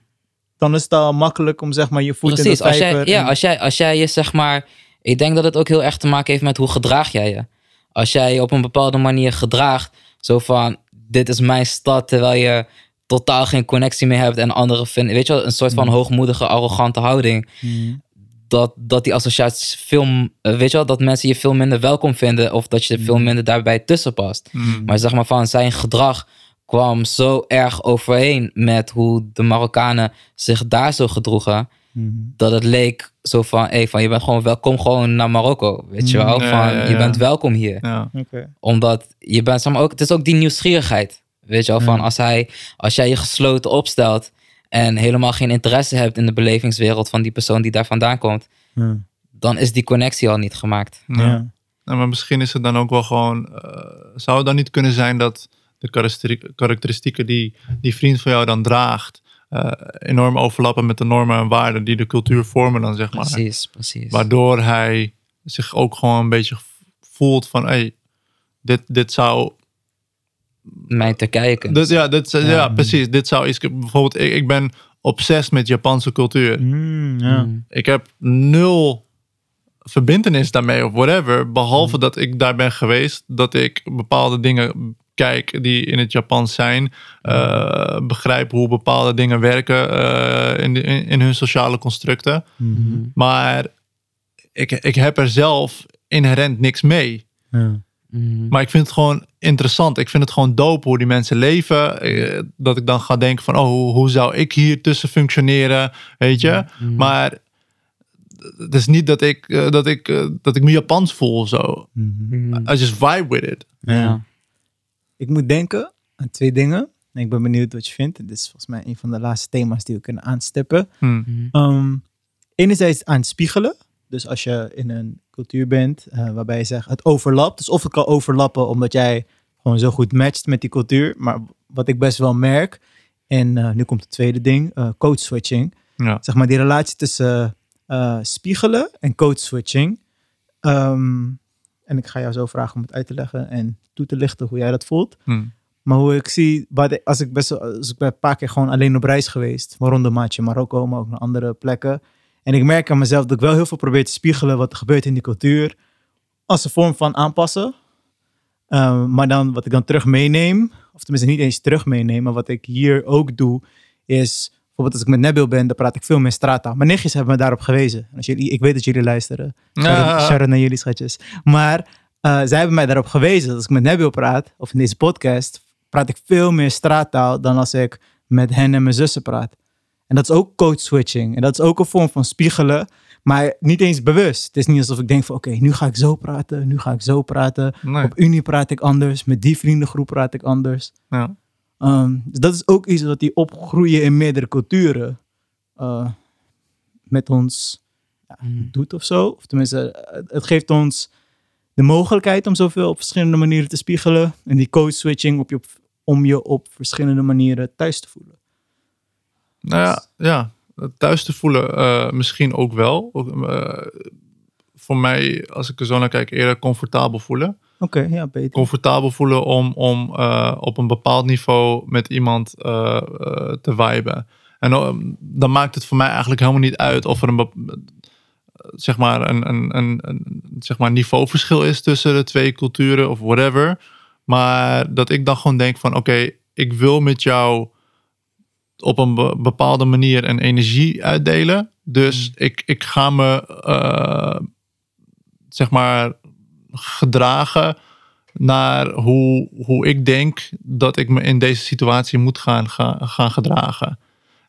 Dan is het al makkelijk om zeg maar je voet Precies, in de als jij, vijver... ja, als jij, als jij je zeg maar. Ik denk dat het ook heel erg te maken heeft met hoe gedraag jij je. Als jij je op een bepaalde manier gedraagt, zo van: dit is mijn stad, terwijl je totaal geen connectie meer hebt en anderen vinden, weet je wel, een soort van hoogmoedige, arrogante houding. Mhm. Dat, dat die associaties veel, eh, weet je wel, dat mensen je veel minder welkom vinden of dat je veel minder daarbij tussen past. Maar zeg maar van zijn gedrag kwam zo erg overeen met hoe de Marokkanen zich daar zo gedroegen Mhm. dat het leek zo van, hey, van je bent gewoon welkom gewoon naar Marokko, weet je wel? Ja, Van, ja, je ja. bent welkom hier. Ja. Oké. Omdat je bent, zeg maar, ook, het is ook die nieuwsgierigheid, weet je wel? Van als, hij, als jij je gesloten opstelt en helemaal geen interesse hebt in de belevingswereld van die persoon die daar vandaan komt, Ja. dan is die connectie al niet gemaakt. Ja. Ja. Nou, maar misschien is het dan ook wel gewoon. eh, zou het dan niet kunnen zijn dat de karakteristieken die die vriend van jou dan draagt. eh, enorm overlappen met de normen en waarden die de cultuur vormen, dan zeg maar. Precies, precies. Waardoor hij zich ook gewoon een beetje voelt van: hey, dit, dit zou. Mijn Turkije kunnen. Dit, ja, dit, ja. Ja. precies. Dit zou iets. Bijvoorbeeld, ik, ik ben obsessed met Japanse cultuur. Mm, ja. Mm. Ik heb nul verbindenis daarmee of whatever. Behalve dat ik daar ben geweest. Dat ik bepaalde dingen kijk die in het Japans zijn. eh, begrijp hoe bepaalde dingen werken eh, in, de- in, in hun sociale constructen. Mhm. Maar ik, ik heb er zelf inherent niks mee. Ja. Mm. Maar ik vind het gewoon interessant. Ik vind het gewoon dope hoe die mensen leven. Eh, Dat ik dan ga denken van, oh, hoe, zou ik hier tussen functioneren? Weet je? Mm. Maar het is niet dat ik, dat ik, dat ik me Japans voel of zo. Mhm. I just vibe with it. Ja. Ik moet denken aan twee dingen. En ik ben benieuwd wat je vindt. Dit is volgens mij een van de laatste thema's die we kunnen aanstippen. Hm. Mm. Ehm, enerzijds aan het spiegelen. Dus als je in een cultuur bent eh, waarbij je zegt het overlapt. Dus of het kan overlappen omdat jij gewoon zo goed matcht met die cultuur. Maar wat ik best wel merk. En eh, nu komt het tweede ding. eh code switching. Ja. Zeg maar die relatie tussen eh, spiegelen en code switching. Ehm, en ik ga jou zo vragen om het uit te leggen en toe te lichten hoe jij dat voelt. Hm. Maar hoe ik zie, als ik best als ik ben een paar keer gewoon alleen op reis geweest, waaronder maatje Marokko, maar ook naar andere plekken. En ik merk aan mezelf dat ik wel heel veel probeer te spiegelen wat er gebeurt in die cultuur, als een vorm van aanpassen. Ehm, maar dan wat ik dan terug meeneem, of tenminste niet eens terug meeneem, maar wat ik hier ook doe, is bijvoorbeeld als ik met Nabil ben, dan praat ik veel meer straattaal. Mijn nichtjes hebben me daarop gewezen. En Als jullie, ik weet dat jullie luisteren. Ja. shout-out naar jullie schatjes. Maar eh, zij hebben mij daarop gewezen dat als ik met Nabil praat, of in deze podcast, praat ik veel meer straattaal dan als ik met hen en mijn zussen praat. En dat is ook code switching. En dat is ook een vorm van spiegelen, maar niet eens bewust. Het is niet alsof ik denk van oké, nu ga ik zo praten, nu ga ik zo praten. Nee. Op Unie praat ik anders, met die vriendengroep praat ik anders. Ja. Dus dat is ook iets wat die opgroeien in meerdere culturen eh, met ons Mm. doet of zo. Of tenminste, het- geeft ons de mogelijkheid om zoveel op verschillende manieren te spiegelen. En die code switching op je, op- om je op verschillende manieren thuis te voelen. Nou ja, ja, thuis te voelen eh, misschien ook wel. Eh, voor mij, als ik er zo naar kijk, eerder comfortabel voelen. Oké, ja, beter. Comfortabel voelen om, om eh, op een bepaald niveau met iemand eh, eh, te viben. En dan maakt het voor mij eigenlijk helemaal niet uit of er een, zeg maar een, een, een, een zeg maar niveauverschil is tussen de twee culturen of whatever. Maar dat ik dan gewoon denk van oké, ik wil met jou op een be- bepaalde manier een energie uitdelen. Dus ik, ik ga me zeg maar gedragen naar hoe, hoe ik denk dat ik me in deze situatie moet gaan, gaan, gaan gedragen.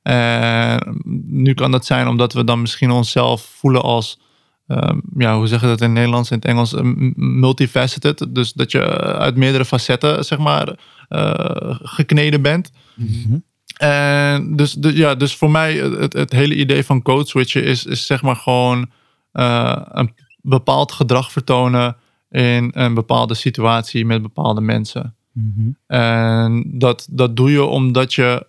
En nu kan dat zijn omdat we dan misschien onszelf voelen als, ehm, ja, hoe zeg je dat in het Nederlands en het Engels, multifaceted. Dus dat je uit meerdere facetten, zeg maar, eh, gekneden bent. Mhm. En dus, de, ja, dus voor mij, het, het hele idee van code switchen is, is zeg maar gewoon eh, een bepaald gedrag vertonen in een bepaalde situatie met bepaalde mensen. Mhm. En dat, dat doe je omdat je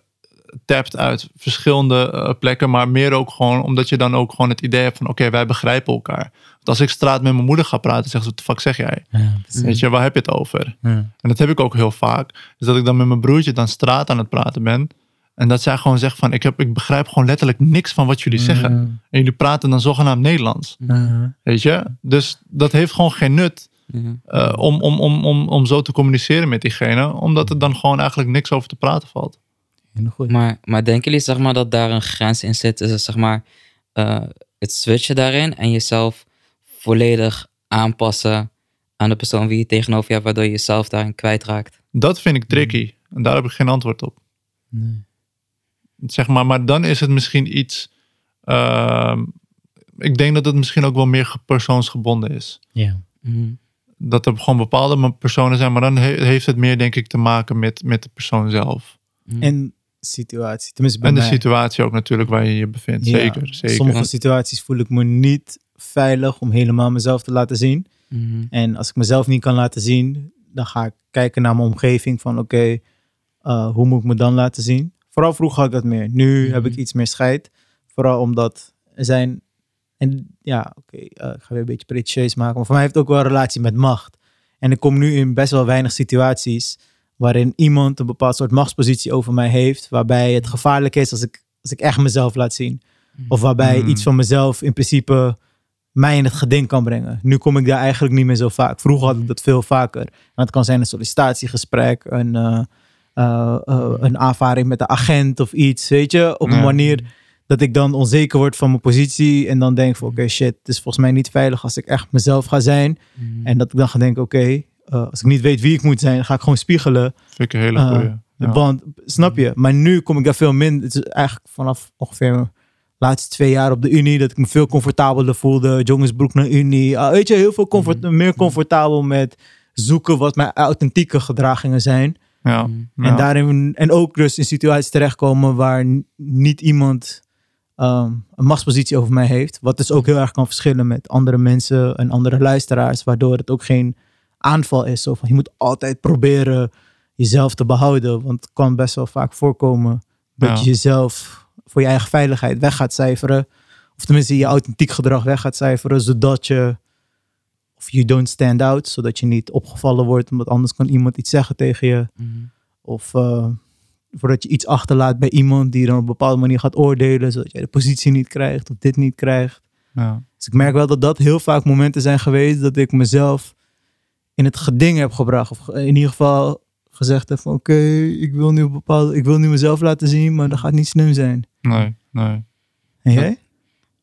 tapt uit verschillende eh, plekken, maar meer ook gewoon omdat je dan ook gewoon het idee hebt van oké, wij begrijpen elkaar. Want als ik straat met mijn moeder ga praten, zegt ze, wat de fuck zeg jij? Ja. Weet je, waar heb je het over? Ja. En dat heb ik ook heel vaak. Dus dat ik dan met mijn broertje dan straat aan het praten ben. En dat zij gewoon zegt van, ik, heb, ik begrijp gewoon letterlijk niks van wat jullie zeggen. En jullie praten dan zogenaamd Nederlands. Weet je? Dus dat heeft gewoon geen nut Ja. eh, om, om, om, om, om zo te communiceren met diegene. Omdat er dan gewoon eigenlijk niks over te praten valt. Heel goed. Maar, maar denken jullie zeg maar, dat daar een grens in zit tussen zeg maar, eh, het switchen daarin en jezelf volledig aanpassen aan de persoon wie je tegenover je hebt, waardoor je jezelf daarin kwijtraakt? Dat vind ik tricky. En daar heb ik geen antwoord op. Nee. Zeg maar, maar dan is het misschien iets... ehm, ik denk dat het misschien ook wel meer persoonsgebonden is. Ja. Mhm. Dat er gewoon bepaalde personen zijn, maar dan he- heeft het meer, denk ik, te maken met, met de persoon zelf. Mhm. En situatie. Tenminste, bij En de mij. situatie ook natuurlijk waar je je bevindt. Ja, zeker, zeker. Sommige situaties voel ik me niet veilig om helemaal mezelf te laten zien. Mhm. En als ik mezelf niet kan laten zien, dan ga ik kijken naar mijn omgeving van oké, eh, hoe moet ik me dan laten zien? Vooral vroeger had ik dat meer. Nu heb ik iets meer scheid. Vooral omdat er zijn, en ja, oké, eh, ik ga weer een beetje pretentieus maken, maar voor mij heeft het ook wel een relatie met macht. En ik kom nu in best wel weinig situaties waarin iemand een bepaald soort machtspositie over mij heeft, waarbij het gevaarlijk is als ik als ik echt mezelf laat zien. Of waarbij Mm. iets van mezelf in principe mij in het geding kan brengen. Nu kom ik daar eigenlijk niet meer zo vaak. Vroeger had ik dat veel vaker. En het kan zijn een sollicitatiegesprek, een, eh, eh, eh, een aanvaring met de agent of iets. Weet je, op een Ja. manier dat ik dan onzeker word van mijn positie. En dan denk van oké, shit, het is volgens mij niet veilig als ik echt mezelf ga zijn. Mhm. En dat ik dan ga denken, oké, eh, als ik niet weet wie ik moet zijn, dan ga ik gewoon spiegelen. Vind ik een hele Eh, goeie. Ja. Want, snap je? Maar nu kom ik daar veel minder. Het is eigenlijk vanaf ongeveer mijn laatste twee jaar op de Unie, dat ik me veel comfortabeler voelde. Jongensbroek naar Unie. Ah, weet je, heel veel comfort, Mhm. meer comfortabel met zoeken wat mijn authentieke gedragingen zijn. Ja. Mhm. Ja. En, daarin, en ook dus in situaties terechtkomen waar niet iemand ehm, een machtspositie over mij heeft. Wat dus ook heel erg kan verschillen met andere mensen en andere luisteraars. Waardoor het ook geen aanval is. Zo van, je moet altijd proberen jezelf te behouden. Want het kan best wel vaak voorkomen dat Ja. je jezelf voor je eigen veiligheid weg gaat cijferen. Of tenminste je authentiek gedrag weg gaat cijferen. Zodat je, of you don't stand out. Zodat je niet opgevallen wordt. Omdat anders kan iemand iets zeggen tegen je. Mhm. Of eh, voordat je iets achterlaat bij iemand die dan op een bepaalde manier gaat oordelen, zodat jij de positie niet krijgt of dit niet krijgt. Ja. Dus ik merk wel dat dat heel vaak momenten zijn geweest dat ik mezelf in het geding heb gebracht. Of in ieder geval gezegd heb van oké, ik wil nu een bepaalde, ik wil nu mezelf laten zien, maar dat gaat niet slim zijn. Nee, nee. En jij?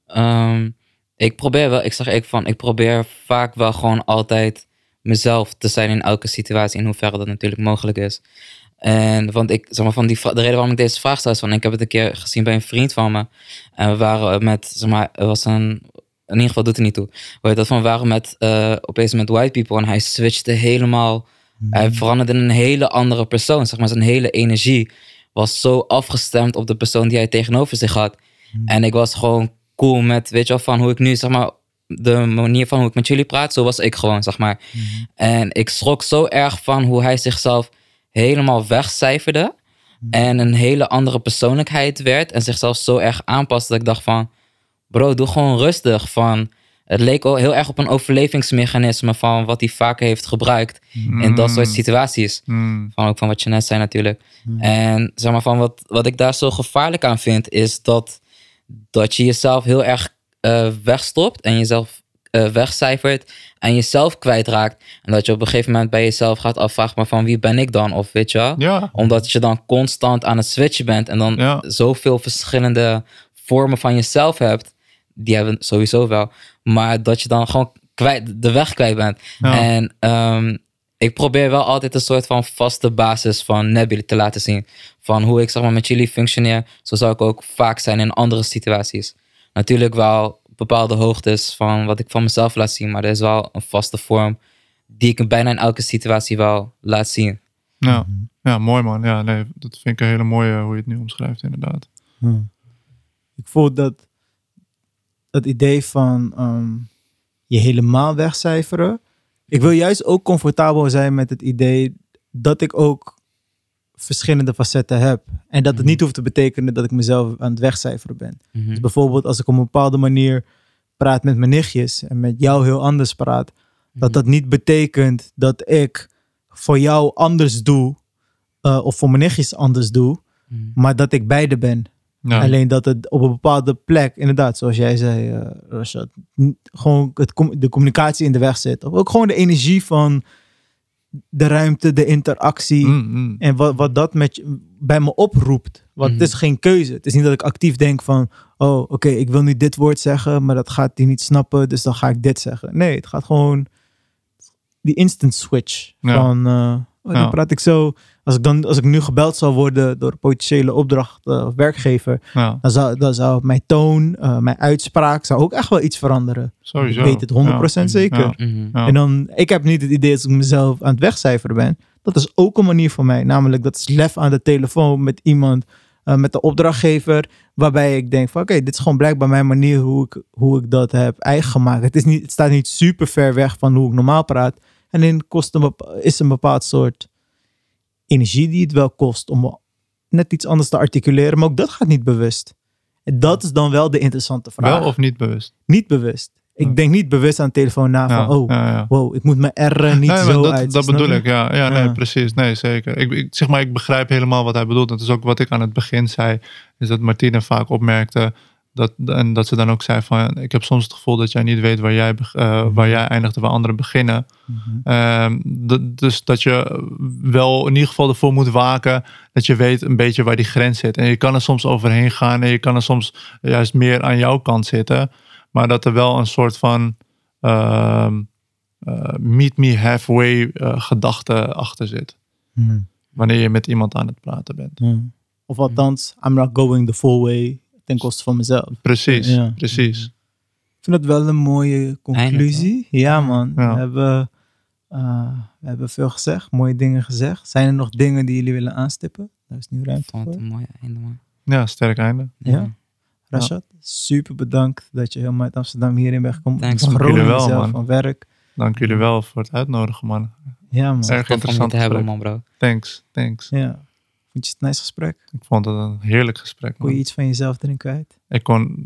Ehm, ik probeer wel, ik zeg ik van, ik probeer vaak wel gewoon altijd mezelf te zijn in elke situatie, in hoeverre dat natuurlijk mogelijk is. En want ik, zeg maar, van die, de reden waarom ik deze vraag stel is van, ik heb het een keer gezien bij een vriend van me. En we waren met, zeg maar, er was een, in ieder geval doet het niet toe. Heet dat van, we waren met, eh, opeens met white people en hij switchte helemaal, hij veranderde in een hele andere persoon. Zeg maar, zijn hele energie was zo afgestemd op de persoon die hij tegenover zich had. En ik was gewoon cool met, weet je wel, van hoe ik nu, zeg maar, de manier van hoe ik met jullie praat, zo was ik gewoon, zeg maar. En ik schrok zo erg van hoe hij zichzelf helemaal wegcijferde. En een hele andere persoonlijkheid werd. En zichzelf zo erg aanpaste dat ik dacht van, bro, doe gewoon rustig. Van, het leek al heel erg op een overlevingsmechanisme van wat hij vaker heeft gebruikt in dat soort situaties. Mm. Van ook van wat je net zei natuurlijk. En zeg maar van wat, wat ik daar zo gevaarlijk aan vind, is dat, dat je jezelf heel erg eh, wegstopt en jezelf eh, wegcijfert en jezelf kwijtraakt. En dat je op een gegeven moment bij jezelf gaat afvragen, maar van wie ben ik dan? Of weet je? Ja. Omdat je dan constant aan het switchen bent en dan Ja. zoveel verschillende vormen van jezelf hebt. Die hebben sowieso wel. Maar dat je dan gewoon kwijt, de weg kwijt bent. Ja. En ehm, ik probeer wel altijd een soort van vaste basis van Nebula te laten zien. Van hoe ik zeg maar met jullie functioneer. Zo zou ik ook vaak zijn in andere situaties. Natuurlijk wel bepaalde hoogtes van wat ik van mezelf laat zien. Maar er is wel een vaste vorm die ik bijna in elke situatie wel laat zien. Ja. ja, mooi man. Ja, nee, dat vind ik een hele mooie hoe je het nu omschrijft, inderdaad. Hmm. Ik voel dat het idee van ehm, je helemaal wegcijferen. Ik wil juist ook comfortabel zijn met het idee dat ik ook verschillende facetten heb. En dat het Mhm. niet hoeft te betekenen dat ik mezelf aan het wegcijferen ben. Mhm. Dus bijvoorbeeld als ik op een bepaalde manier praat met mijn nichtjes en met jou heel anders praat, dat dat niet betekent dat ik voor jou anders doe eh, of voor mijn nichtjes anders doe, Mhm. maar dat ik beide ben. Ja. Alleen dat het op een bepaalde plek, inderdaad, zoals jij zei, Rashad, n- gewoon het, de communicatie in de weg zit. Of ook gewoon de energie van de ruimte, de interactie. Mm, mm. En wat, wat dat met je, bij me oproept. Want Mhm. het is geen keuze. Het is niet dat ik actief denk van... Oh, oké, ik wil nu dit woord zeggen, maar dat gaat hij niet snappen. Dus dan ga ik dit zeggen. Nee, het gaat gewoon... Die instant switch. Ja. Van, eh, oh, dan praat ik zo... Als ik, dan, als ik nu gebeld zou worden door een potentiële opdracht eh, of werkgever... Ja, Dan zou, dan zou mijn toon, eh, mijn uitspraak... zou ook echt wel iets veranderen. sowieso. Ik weet het 100% Ja. zeker. Ja. Mhm. Ja. En dan, ik heb niet het idee dat ik mezelf aan het wegcijferen ben. Dat is ook een manier voor mij. Namelijk, dat is lef aan de telefoon met iemand, eh, met de opdrachtgever. Waarbij ik denk van, oké, dit is gewoon blijkbaar mijn manier hoe ik, hoe ik dat heb eigen gemaakt. Het, is niet, het staat niet super ver weg van hoe ik normaal praat. En dan kost een is een bepaald soort energie die het wel kost om net iets anders te articuleren. Maar ook dat gaat niet bewust. En dat is dan wel de interessante vraag. Wel of niet bewust? Niet bewust. Ik denk niet bewust aan de telefoon na van, Ja, oh, ja, wow, ik moet mijn R niet Nee, zo dat, uit. dat bedoel ik, ja. Ja, nee, precies. Nee, zeker. Ik, ik, zeg maar, ik begrijp helemaal wat hij bedoelt. Dat is ook wat ik aan het begin zei. Is dat Martine vaak opmerkte. Dat, en dat ze dan ook zei van... Ik heb soms het gevoel dat jij niet weet waar jij, eh, waar jij eindigt en waar anderen beginnen. Mhm. Ehm, dus dat je wel in ieder geval ervoor moet waken dat je weet een beetje waar die grens zit. En je kan er soms overheen gaan en je kan er soms juist meer aan jouw kant zitten. Maar dat er wel een soort van ehm, eh, meet me halfway eh, gedachte achter zit. Mhm. Wanneer je met iemand aan het praten bent. Ja. Of althans, I'm not going the full way ten koste van mezelf. Precies, Ja. precies. Ik vind dat wel een mooie conclusie. ja, man. Ja. We, hebben, eh, we hebben veel gezegd, mooie dingen gezegd. Zijn er nog dingen die jullie willen aanstippen? Daar is nu Ik ruimte vond het voor. een mooie einde, man. Ja, sterk einde. Ja. Rashad, super bedankt dat je helemaal uit Amsterdam hierin bent gekomen. Man. Jullie wel, man. van werk. Dank jullie wel voor het uitnodigen, man. Ja, man. Erg interessant te hebben, man, bro. Thanks, thanks. Ja. Vond je het een nice gesprek? Ik vond het een heerlijk gesprek. Kon je Man. iets van jezelf erin kwijt? Ik kon...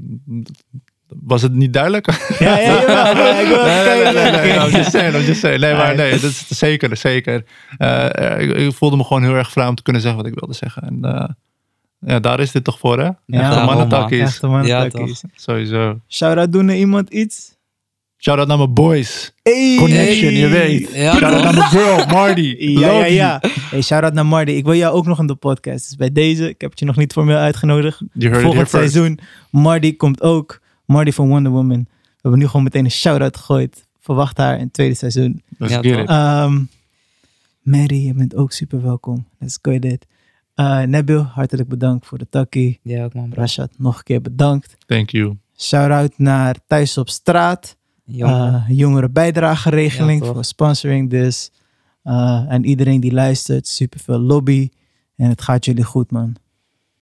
Was het niet duidelijk? Ja, ja, ja. nee, nee, nee, nee, nee, kijken. I'm just saying, I'm just saying. Nee, maar nee, dat is zeker, zeker. Eh, ik, ik voelde me gewoon heel erg vrij om te kunnen zeggen wat ik wilde zeggen. En eh, ja, daar is dit toch voor, hè? Ja, Echte mannentakkies. Echte man, Ja. Sowieso. Shout-out doen naar iemand iets? Shout-out naar mijn boys. Hey. Connection, je weet. Ja, Shout-out toch? naar mijn girl, Marty. Ja, ja, ja. Hey, shout-out naar Marty. Ik wil jou ook nog in de podcast. Dus bij deze, ik heb het je nog niet formeel uitgenodigd. You heard it Volgend seizoen, Marty komt ook. Marty van Wonder Woman. We hebben nu gewoon meteen een shout-out gegooid. Verwacht haar in het tweede seizoen. Let's Ja, get toch? it. Ehm Mary, je bent ook super welkom. Let's go dit. Uh, Nabil, hartelijk bedankt voor de takkie. Ja, ook, man, bro. Rashad, nog een keer bedankt. Thank you. Shout-out naar Thuis op Straat. Uh, jongere bijdrageregeling Ja, toch? voor sponsoring dus. Uh, en iedereen die luistert, super veel lobby. En het gaat jullie goed, man.